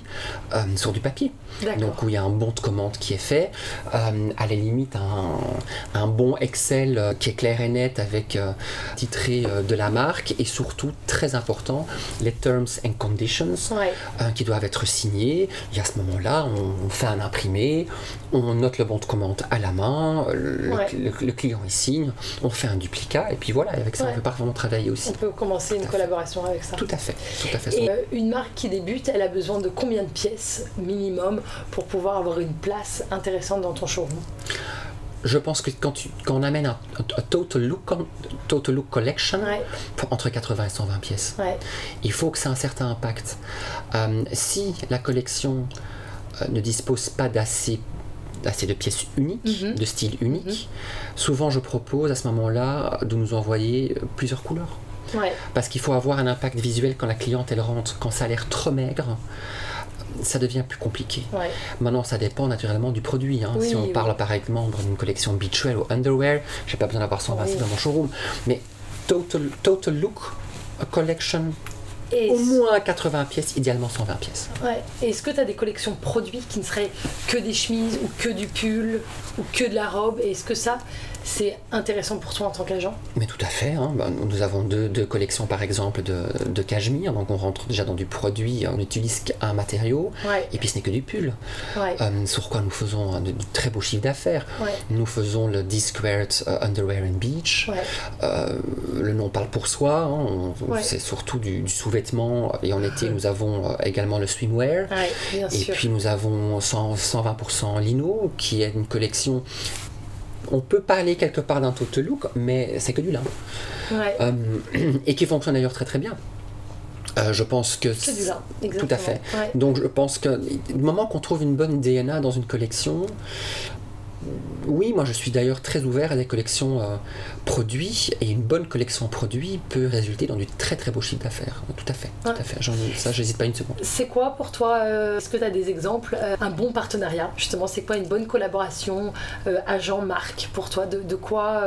euh, sur du papier. Donc où il y a un bon de commande qui est fait, euh, à la limite un, un bon Excel euh, qui est clair et net avec euh, titré de la marque et surtout très important les terms and conditions Ouais. qui doivent être signés. Et à ce moment-là, on, fait un imprimé, on note le bon de commande à la main, le, Ouais. le- le client il signe, on fait un duplicat et puis voilà. Avec ça, Ouais. on peut pas vraiment travailler aussi. On peut commencer une collaboration avec ça. Tout à fait, tout à fait. Et euh, une marque qui débute, elle a besoin de combien de pièces minimum pour pouvoir avoir une place intéressante dans ton showroom? Je pense que quand, tu, quand on amène un, un total, look, con- total look collection, Ouais, entre 80 et 120 pièces, ouais, il faut que ça ait un certain impact. Euh, si la collection euh, ne dispose pas d'assez assez de pièces uniques, Mhm. de style unique, souvent je propose à ce moment-là de nous envoyer plusieurs couleurs. Ouais. Parce qu'il faut avoir un impact visuel quand la cliente elle rentre. Quand ça a l'air trop maigre, ça devient plus compliqué. ouais. Maintenant, ça dépend naturellement du produit. hein. Oui, si on oui. parle par exemple d'une collection beachwear ou underwear, j'ai pas besoin d'avoir 120 Oui. dans mon showroom. Mais total, total look a collection, Et au moins 80 pièces, idéalement 120 pièces. Ouais. Est-ce que tu as des collections produits qui ne seraient que des chemises ou que du pull ou que de la robe? Est-ce que ça, c'est intéressant pour toi en tant qu'agent Mais tout à fait. hein. Ben, nous avons deux, deux collections par exemple de, de cachemire. Donc on rentre déjà dans du produit, on n'utilise qu'un matériau. Ouais, Et puis ce n'est que du pull. ouais, Euh, sur quoi nous faisons de, de très beaux chiffres d'affaires. ouais, Nous faisons le D-Squared euh, Underwear and Beach. Euh, le nom parle pour soi, hein, c'est surtout du, du sous-vêtement. Et en été, nous avons également le swimwear. Et sûr. puis nous avons 100 120% lino, qui est une collection. On peut parler quelque part d'un total look, mais c'est que du lin. Ouais. Euh, [clears throat] et qui fonctionne d'ailleurs très très bien. Euh, je pense que. C'est du lin, Tout exactement. à fait. Ouais. Donc je pense que du moment qu'on trouve une bonne DNA dans une collection, oui, moi je suis d'ailleurs très ouvert à des collections euh, produits et une bonne collection produits peut résulter dans du très très beau chiffre d'affaires. Tout à fait, tout à fait. J'en- ça, j'hésite pas une seconde. C'est quoi pour toi euh, Est-ce que tu as des exemples euh, Un bon partenariat, justement, c'est quoi une bonne collaboration agent-marque pour toi? De, de quoi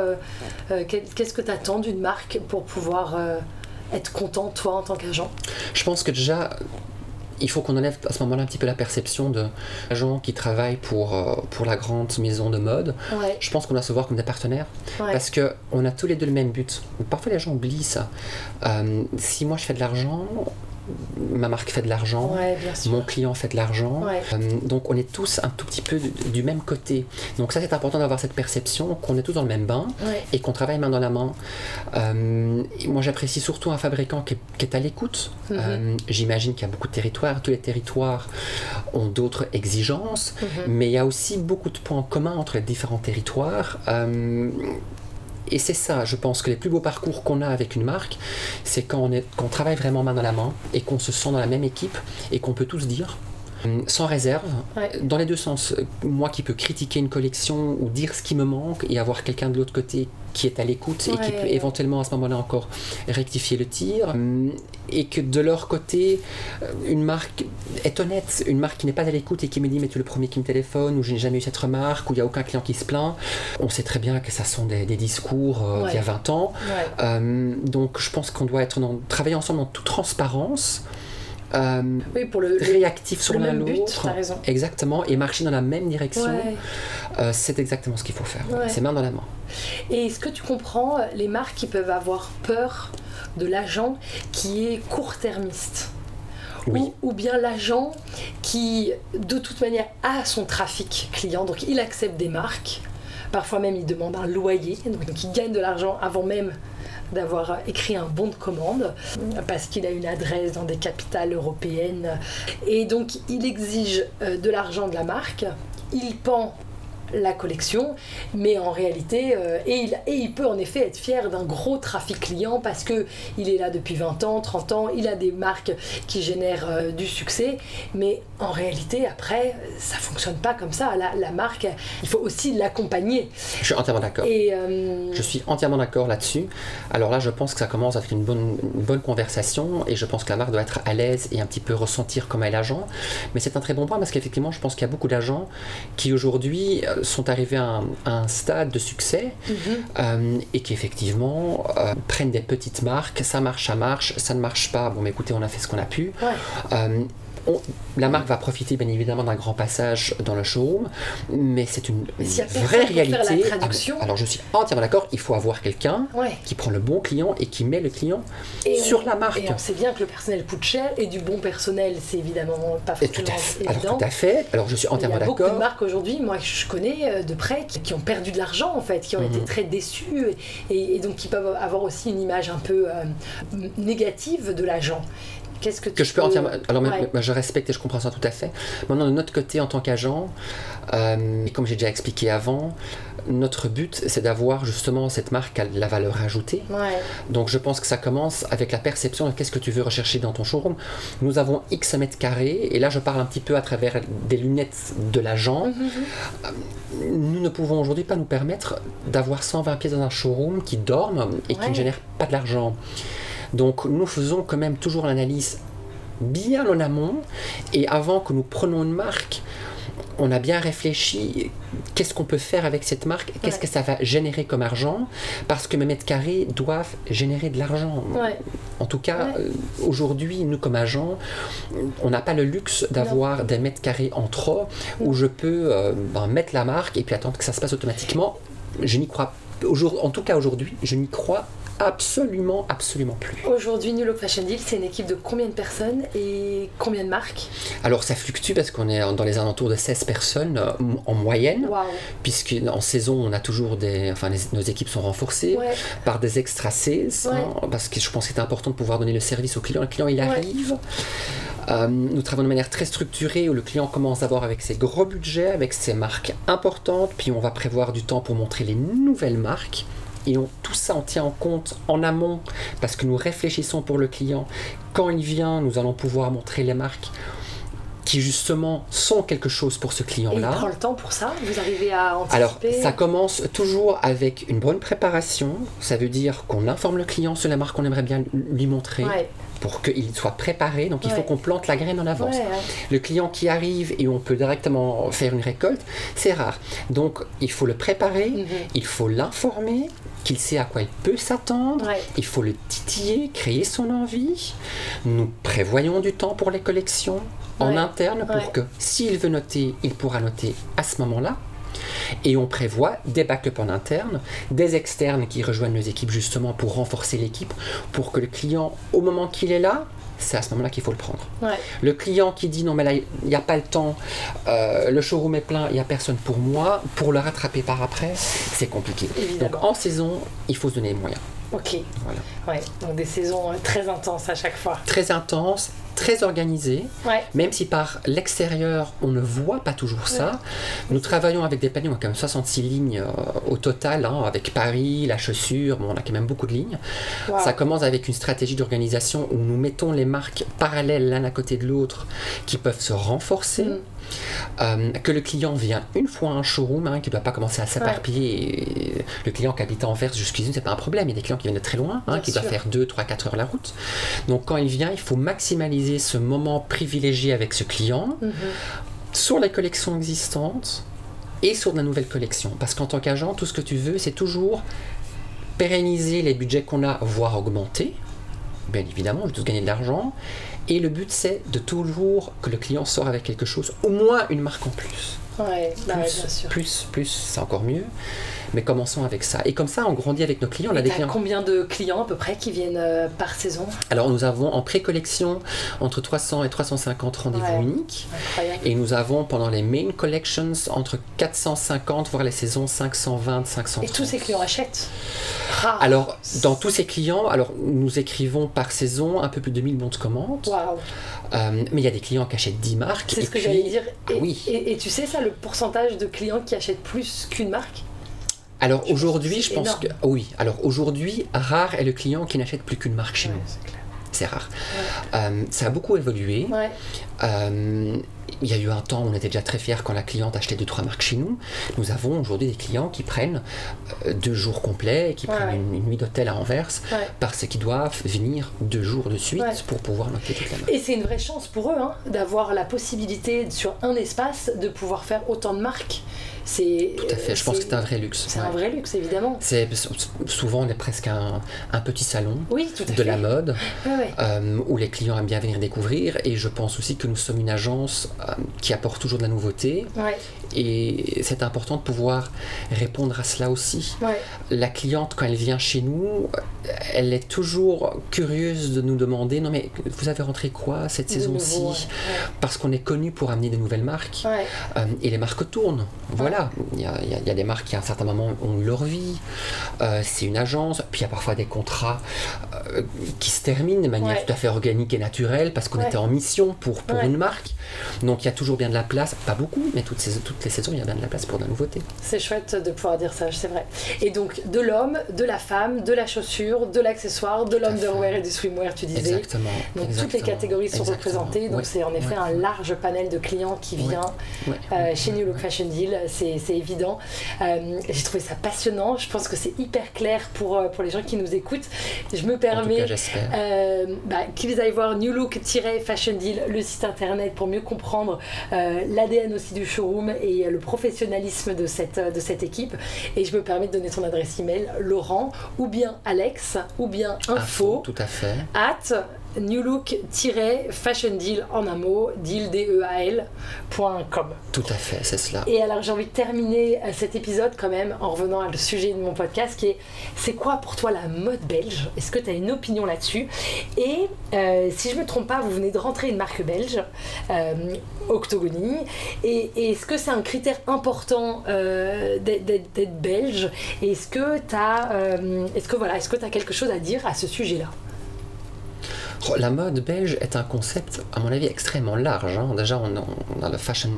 Qu'est-ce que tu attends d'une marque pour pouvoir être content, toi, en tant qu'agent? Je pense que déjà, il faut qu'on enlève à ce moment-là un petit peu la perception de gens qui travaillent pour, euh, pour la grande maison de mode. Ouais. Je pense qu'on doit se voir comme des partenaires Ouais. parce qu'on a tous les deux le même but. Parfois les gens oublient ça. Euh, si moi je fais de l'argent, ma marque fait de l'argent, Ouais, mon client fait de l'argent. Ouais. Euh, donc on est tous un tout petit peu du, du même côté. Donc ça c'est important d'avoir cette perception qu'on est tous dans le même bain Ouais. et qu'on travaille main dans la main. Euh, moi j'apprécie surtout un fabricant qui est, qui est à l'écoute. Mhm. Euh, J'imagine qu'il y a beaucoup de territoires. Tous les territoires ont d'autres exigences, Mhm. mais il y a aussi beaucoup de points communs entre les différents territoires. Euh, et c'est ça, je pense que les plus beaux parcours qu'on a avec une marque, c'est quand on, travaille vraiment main dans la main et qu'on se sent dans la même équipe et qu'on peut tous dire, sans réserve, Ouais. dans les deux sens. Euh, Moi qui peux critiquer une collection ou dire ce qui me manque et avoir quelqu'un de l'autre côté qui est à l'écoute et qui Ouais. peut éventuellement à ce moment-là encore rectifier le tir. Hum, Et que de leur côté, euh, une marque est honnête, une marque qui n'est pas à l'écoute et qui me dit mais tu es le premier qui me téléphone ou je n'ai jamais eu cette remarque ou il n'y a aucun client qui se plaint. On sait très bien que ça sont des, des discours euh, d'il y a 20 ans. Euh, donc je pense qu'on doit être dans, travailler ensemble en toute transparence. Euh, Oui, pour le, réactif sur l'un l'autre. Exactement, et marcher dans la même direction, Ouais. euh, c'est exactement ce qu'il faut faire. Ouais. C'est main dans la main. Et est-ce que tu comprends euh, les marques qui peuvent avoir peur de l'agent qui est court-termiste? Oui. ou, ou bien l'agent qui, de toute manière, a son trafic client, donc il accepte des marques, parfois même il demande un loyer, donc il gagne de l'argent avant même d'avoir écrit un bon de commande parce qu'il a une adresse dans des capitales européennes. Et donc il exige euh, de l'argent de la marque, il pend la collection, mais en réalité, euh, et, il, et il peut en effet être fier d'un gros trafic client parce que il est là depuis 20 ans, 30 ans, il a des marques qui génèrent euh, du succès, mais en réalité, après, ça fonctionne pas comme ça. La, la marque, il faut aussi l'accompagner. Je suis entièrement d'accord. Et euh, Je suis entièrement d'accord là-dessus. Alors là, je pense que ça commence une bonne, une bonne conversation et je pense que la marque doit être à l'aise et un petit peu ressentir comme est l'agent. Mais c'est un très bon point parce qu'effectivement, je pense qu'il y a beaucoup d'agents qui aujourd'hui euh, sont arrivés à un, à un stade de succès mhm, euh, et qui effectivement euh, prennent des petites marques. Ça marche, ça marche, ça ne marche pas. Bon, mais écoutez, on a fait ce qu'on a pu. ouais, on- la marque va profiter bien évidemment d'un grand passage dans le showroom, mais c'est une, vraie pour faire la réalité. Ah, Alors je suis entièrement d'accord, il faut avoir quelqu'un ouais. qui prend le bon client et qui met le client Et sur on- la marque. Et on sait bien que le personnel coûte cher et du bon personnel, c'est évidemment pas tout forcément à fait. évident. Alors tout à fait. Alors je suis Il y entièrement a beaucoup de d'accord. marques aujourd'hui, moi je connais euh, de près, qui, qui ont perdu de l'argent en fait, qui ont Mhm. été très déçus et, et donc qui peuvent avoir aussi une image un peu euh, négative de l'agent. Qu'est-ce que tu Que je peux entièrement. Alors Ouais. je respecte et je comprends ça tout à fait. Maintenant de notre côté en tant qu'agent, euh, et comme j'ai déjà expliqué avant, notre but c'est d'avoir justement cette marque à la valeur ajoutée. Ouais, Donc je pense que ça commence avec la perception de qu'est-ce que tu veux rechercher dans ton showroom. Nous avons X mètres carrés, et là je parle un petit peu à travers des lunettes de l'agent. Mhm. Nous ne pouvons aujourd'hui pas nous permettre d'avoir 120 pièces dans un showroom qui dorment et qui ne génèrent pas de l'argent. Donc nous faisons quand même toujours l'analyse bien en amont, et avant que nous prenions une marque, on a bien réfléchi qu'est-ce qu'on peut faire avec cette marque, qu'est-ce Ouais. que ça va générer comme argent, parce que mes mètres carrés doivent générer de l'argent. ouais, En tout cas, Ouais. euh, aujourd'hui, nous comme agents, on n'a pas le luxe d'avoir des mètres carrés en trop où je peux euh, ben, mettre la marque et puis attendre que ça se passe automatiquement. Je n'y crois aujourd- En tout cas, aujourd'hui, je n'y crois absolument, absolument plus. Aujourd'hui, New Look Fashion Deal, c'est une équipe de combien de personnes et combien de marques? Alors, ça fluctue parce qu'on est dans les alentours de 16 personnes euh, en moyenne, Waouh puisque en saison, on a toujours des. Enfin, les- nos équipes sont renforcées. Ouais, par des extra sales, hein, parce que je pense que c'est important de pouvoir donner le service au client. Le client, il Ouais. arrive. Euh, nous travaillons de manière très structurée où le client commence d'abord avec ses gros budgets, avec ses marques importantes, puis on va prévoir du temps pour montrer les nouvelles marques. Et on- tout ça, on tient en compte en amont parce que nous réfléchissons pour le client. Quand il vient, nous allons pouvoir montrer les marques qui justement sont quelque chose pour ce et il client-là. prend le temps pour ça? Vous arrivez à anticiper? Alors, ça commence toujours avec une bonne préparation. Ça veut dire qu'on informe le client sur la marque qu'on aimerait bien lui montrer Ouais, pour qu'il soit préparé. Donc, il faut qu'on plante la graine en avance. ouais. Le client qui arrive et on peut directement faire une récolte, c'est rare. Donc, il faut le préparer, Mhm. il faut l'informer qu'il sait à quoi il peut s'attendre. Ouais. Il faut le titiller, créer son envie. Nous prévoyons du temps pour les collections en Ouais. interne pour Ouais. que s'il veut noter, il pourra noter à ce moment-là. Et on prévoit des backups en interne, des externes qui rejoignent nos équipes justement pour renforcer l'équipe, pour que le client, au moment qu'il est là, c'est à ce moment-là qu'il faut le prendre. Ouais. Le client qui dit non mais là il n'y a pas le temps, euh, le showroom est plein, il n'y a personne pour moi, pour le rattraper par après, c'est compliqué. Évidemment. Donc en saison, il faut se donner les moyens. Ok. Voilà. Ouais. Donc des saisons euh, très intenses à chaque fois. Très intense, très organisé, Ouais. même si par l'extérieur on ne voit pas toujours ça. Nous travaillons avec des paniers, on a quand même 66 lignes euh, au total, hein, avec Paris, la chaussure, bon, on a quand même beaucoup de lignes. Wow. Ça commence avec une stratégie d'organisation où nous mettons les marques parallèles l'un à côté de l'autre qui peuvent se renforcer. Mm. Euh, que le client vient une fois à un showroom, hein, qui ne doit pas commencer à s'éparpiller. Et Le client qui habite à Anvers jusqu'à ce c'est pas un problème. Il y a des clients qui viennent de très loin, hein, qui doivent faire 2, 3, 4 heures la route. Donc quand il vient, il faut maximaliser ce moment privilégié avec ce client Mhm. sur les collections existantes et sur la nouvelle collection. Parce qu'en tant qu'agent, tout ce que tu veux, c'est toujours pérenniser les budgets qu'on a, voire augmenter. Bien évidemment, on veut tous gagner de l'argent. Et le but, c'est de toujours que le client sort avec quelque chose, au moins une marque en plus. Ouais. Bah ouais, bien sûr. plus, plus, c'est encore mieux. Mais commençons avec ça. Et comme ça, on grandit avec nos clients. On a des clients. combien de clients à peu près qui viennent euh, par saison? Alors, nous avons en pré-collection entre 300 et 350 rendez-vous Ouais. uniques. Incroyable. Et nous avons pendant les main collections entre 450 voire les saisons 520, 530. Et tous ces clients achètent? Alors, dans tous ces clients, alors nous écrivons par saison un peu plus de 1000 bons de commande. Euh, mais il y a des clients qui achètent 10 marques. C'est ce que j'allais dire. Ah Et, oui. et, et tu sais ça, le pourcentage de clients qui achètent plus qu'une marque? Alors aujourd'hui, je pense que oui. Alors aujourd'hui, rare est le client qui n'achète plus qu'une marque chez nous. C'est rare. Euh, ça a beaucoup évolué. Ouais. Euh, il y a eu un temps où on était déjà très fiers quand la cliente achetait deux trois marques chez nous. Nous avons aujourd'hui des clients qui prennent euh, deux jours complets, et qui Ouais. prennent une, une nuit d'hôtel à Anvers Ouais. parce qu'ils doivent venir deux jours de suite Ouais. pour pouvoir noter toute la marque. Et c'est une vraie chance pour eux hein, d'avoir la possibilité sur un espace de pouvoir faire autant de marques. C'est Tout à fait. Je pense que c'est un vrai luxe. C'est un vrai luxe évidemment. C'est souvent on est presque un, un petit salon Oui, tout à de fait. la mode euh, où les clients aiment bien venir découvrir et je pense aussi que nous sommes une agence qui apporte toujours de la nouveauté Ouais, et c'est important de pouvoir répondre à cela aussi. ouais. La cliente quand elle vient chez nous, elle est toujours curieuse de nous demander non mais vous avez rentré quoi cette saison-ci ouais. Parce qu'on est connu pour amener de nouvelles marques euh, et les marques tournent. Voilà, il y, a, il y des marques qui à un certain moment ont eu leur vie. Euh, c'est une agence, puis il y a parfois des contrats euh, qui se terminent de manière tout à fait organique et naturelle parce qu'on était en mission pour, pour une marque. Donc il y a toujours bien de la place, pas beaucoup, mais toutes, ces, toutes les saisons il y a bien de la place pour de la nouveauté. C'est chouette de pouvoir dire ça, c'est vrai. Et donc de l'homme, de la femme, de la chaussure, de l'accessoire, de l'underwear et du swimwear, tu disais. Exactement. Donc toutes les catégories sont exactement. représentées, donc c'est en effet un large panel de clients qui vient euh, chez New Look Fashion Deal, c'est évident. Euh, J'ai trouvé ça passionnant, je pense que c'est hyper clair pour, euh, pour les gens qui nous écoutent. Je me permets euh, bah, qu'ils aillent voir New Look-Fashion Deal, le site internet, pour mieux comprendre euh, l'ADN aussi du showroom et euh, le professionnalisme de cette, euh, de cette équipe. Et je me permets de donner ton adresse email, Laurent, ou bien Alex, ou bien info, tout à fait. at newlook-fashion deal en un mot, deal d e a -L, point com. Tout à fait, c'est cela. Et alors j'ai envie de terminer euh, cet épisode quand même en revenant à le sujet de mon podcast qui est c'est quoi pour toi la mode belge? Est-ce que tu as une opinion là-dessus? Et euh, si je me trompe pas, vous venez de rentrer une marque belge, euh, Octogony, et, et est-ce que c'est un critère important euh, d'être- belge? Et est-ce que tu as, est-ce que voilà, est-ce que tu as quelque chose à dire à ce sujet-là? La mode belge est un concept, à mon avis, extrêmement large. hein. Déjà, on a, on a le Fashion,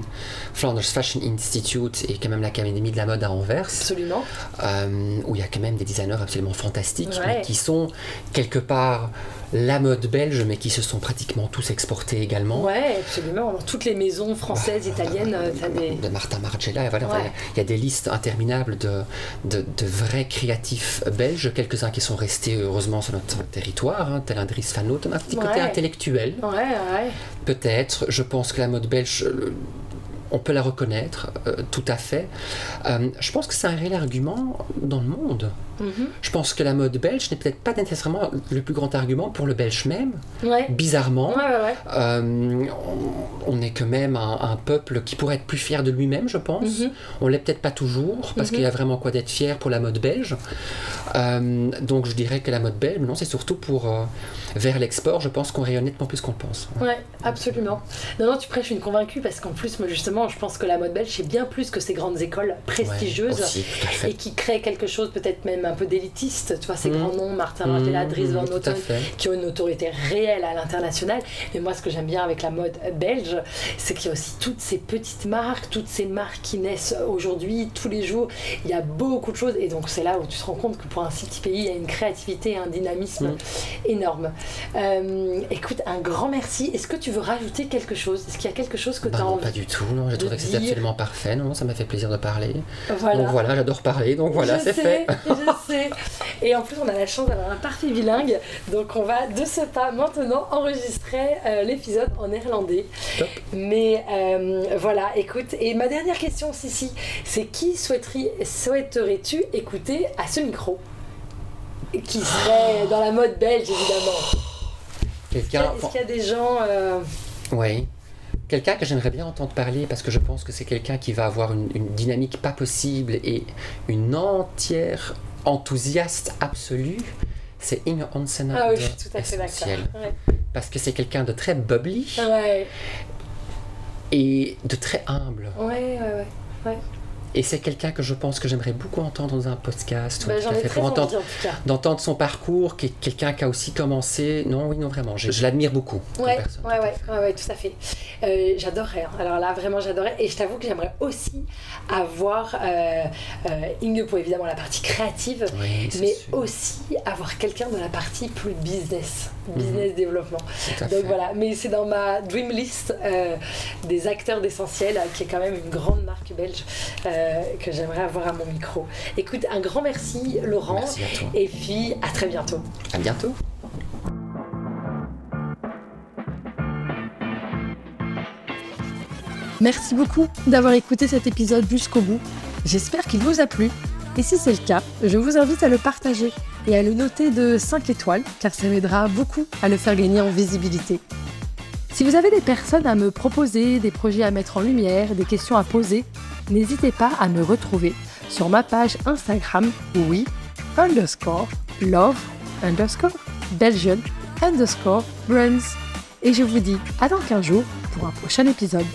Flanders Fashion Institute et quand même l'Académie de la mode à Anvers, Absolument. euh, où il y a quand même des designers absolument fantastiques, Ouais. mais qui sont quelque part la mode belge, mais qui se sont pratiquement tous exportés également. Ouais, absolument. Dans toutes les maisons françaises, italiennes, tu as des. de Martin Margiela, Ouais. il y a des listes interminables de, de, de vrais créatifs belges, quelques-uns qui sont restés heureusement sur notre territoire, hein, tel un Dries Fano, un petit côté intellectuel, Ouais, ouais. peut-être. Je pense que la mode belge, euh, on peut la reconnaître, euh, tout à fait. Euh, je pense que c'est un réel argument dans le monde. Mhm. Je pense que la mode belge n'est peut-être pas nécessairement le plus grand argument pour le belge même. Ouais. Bizarrement, Ouais, ouais, ouais. euh, on, on est quand même un, un peuple qui pourrait être plus fier de lui-même, je pense. Mhm. On l'est peut-être pas toujours, parce Mhm. qu'il y a vraiment quoi d'être fier pour la mode belge. Euh, donc je dirais que la mode belge, non, c'est surtout pour euh, vers l'export. Je pense qu'on rayonne nettement plus qu'on le pense. Ouais, absolument. Non, non, tu prêches une convaincue parce qu'en plus, moi justement, je pense que la mode belge, c'est bien plus que ces grandes écoles prestigieuses. Aussi, et qui créent quelque chose peut-être même un peu d'élitiste, tu vois, ces Mhm. grands noms, Martin Mmh, Dries Van Noten, fait. qui ont une autorité réelle à l'international. Mais moi, ce que j'aime bien avec la mode belge, c'est qu'il y a aussi toutes ces petites marques, toutes ces marques qui naissent aujourd'hui, tous les jours. Il y a beaucoup de choses. Et donc, c'est là où tu te rends compte que pour un si petit pays, il y a une créativité et un dynamisme Mm. énorme. Euh, écoute, un grand merci. Est-ce que tu veux rajouter quelque chose? Est-ce qu'il y a quelque chose que Bah tu as non, envie pas du tout. Non, j'ai trouvé que c'était absolument parfait. Non, ça m'a fait plaisir de parler. Voilà. Donc voilà, j'adore parler. Donc voilà, c'est fait. Et en plus, on a la chance d'avoir un parfait bilingue. Donc, on va de ce pas maintenant enregistrer euh, l'épisode en néerlandais. Top. Mais euh, voilà, écoute. Et ma dernière question, Sissi, c'est qui souhaiterais- souhaiterais-tu écouter à ce micro? Qui serait dans la mode belge, évidemment. Est-ce qu'il y Quelqu'un. a- est-ce qu'il y a des gens. euh, Oui. Quelqu'un que j'aimerais bien entendre parler parce que je pense que c'est quelqu'un qui va avoir une, une dynamique pas possible et une entière enthousiaste absolue. C'est Inge Hansen Ah oui, je suis tout à fait d'accord. Ouais. Parce que c'est quelqu'un de très bubbly Ouais, et de très humble. ouais, ouais. ouais. Et c'est quelqu'un que je pense que j'aimerais beaucoup entendre dans un podcast. Bah, J'en ai fait, très envie, entendre en tout cas. d'entendre son parcours, qui est quelqu'un qui a aussi commencé. Non, oui, non, vraiment. Je, je l'admire beaucoup. Ouais, personne. ouais, ouais, ouais, ouais, tout à fait. Euh, j'adorerais. hein. Alors là, vraiment, j'adorerais. Et je t'avoue que j'aimerais aussi avoir euh, euh, Inge pour évidemment la partie créative, Oui, mais sûr. aussi avoir quelqu'un de la partie plus business, business développement. Tout à Donc voilà, mais c'est dans ma dream list euh, des acteurs d'essentiel, euh, qui est quand même une grande marque belge euh, que j'aimerais avoir à mon micro. Écoute, un grand merci Laurent, Merci à toi. et puis à très bientôt. À bientôt. Merci beaucoup d'avoir écouté cet épisode jusqu'au bout. J'espère qu'il vous a plu. Et si c'est le cas, je vous invite à le partager et à le noter de 5 étoiles, car ça m'aidera beaucoup à le faire gagner en visibilité. Si vous avez des personnes à me proposer, des projets à mettre en lumière, des questions à poser, n'hésitez pas à me retrouver sur ma page Instagram, oui, underscore, love, underscore, Belgian, underscore, brands. Et je vous dis à dans 15 jours pour un prochain épisode.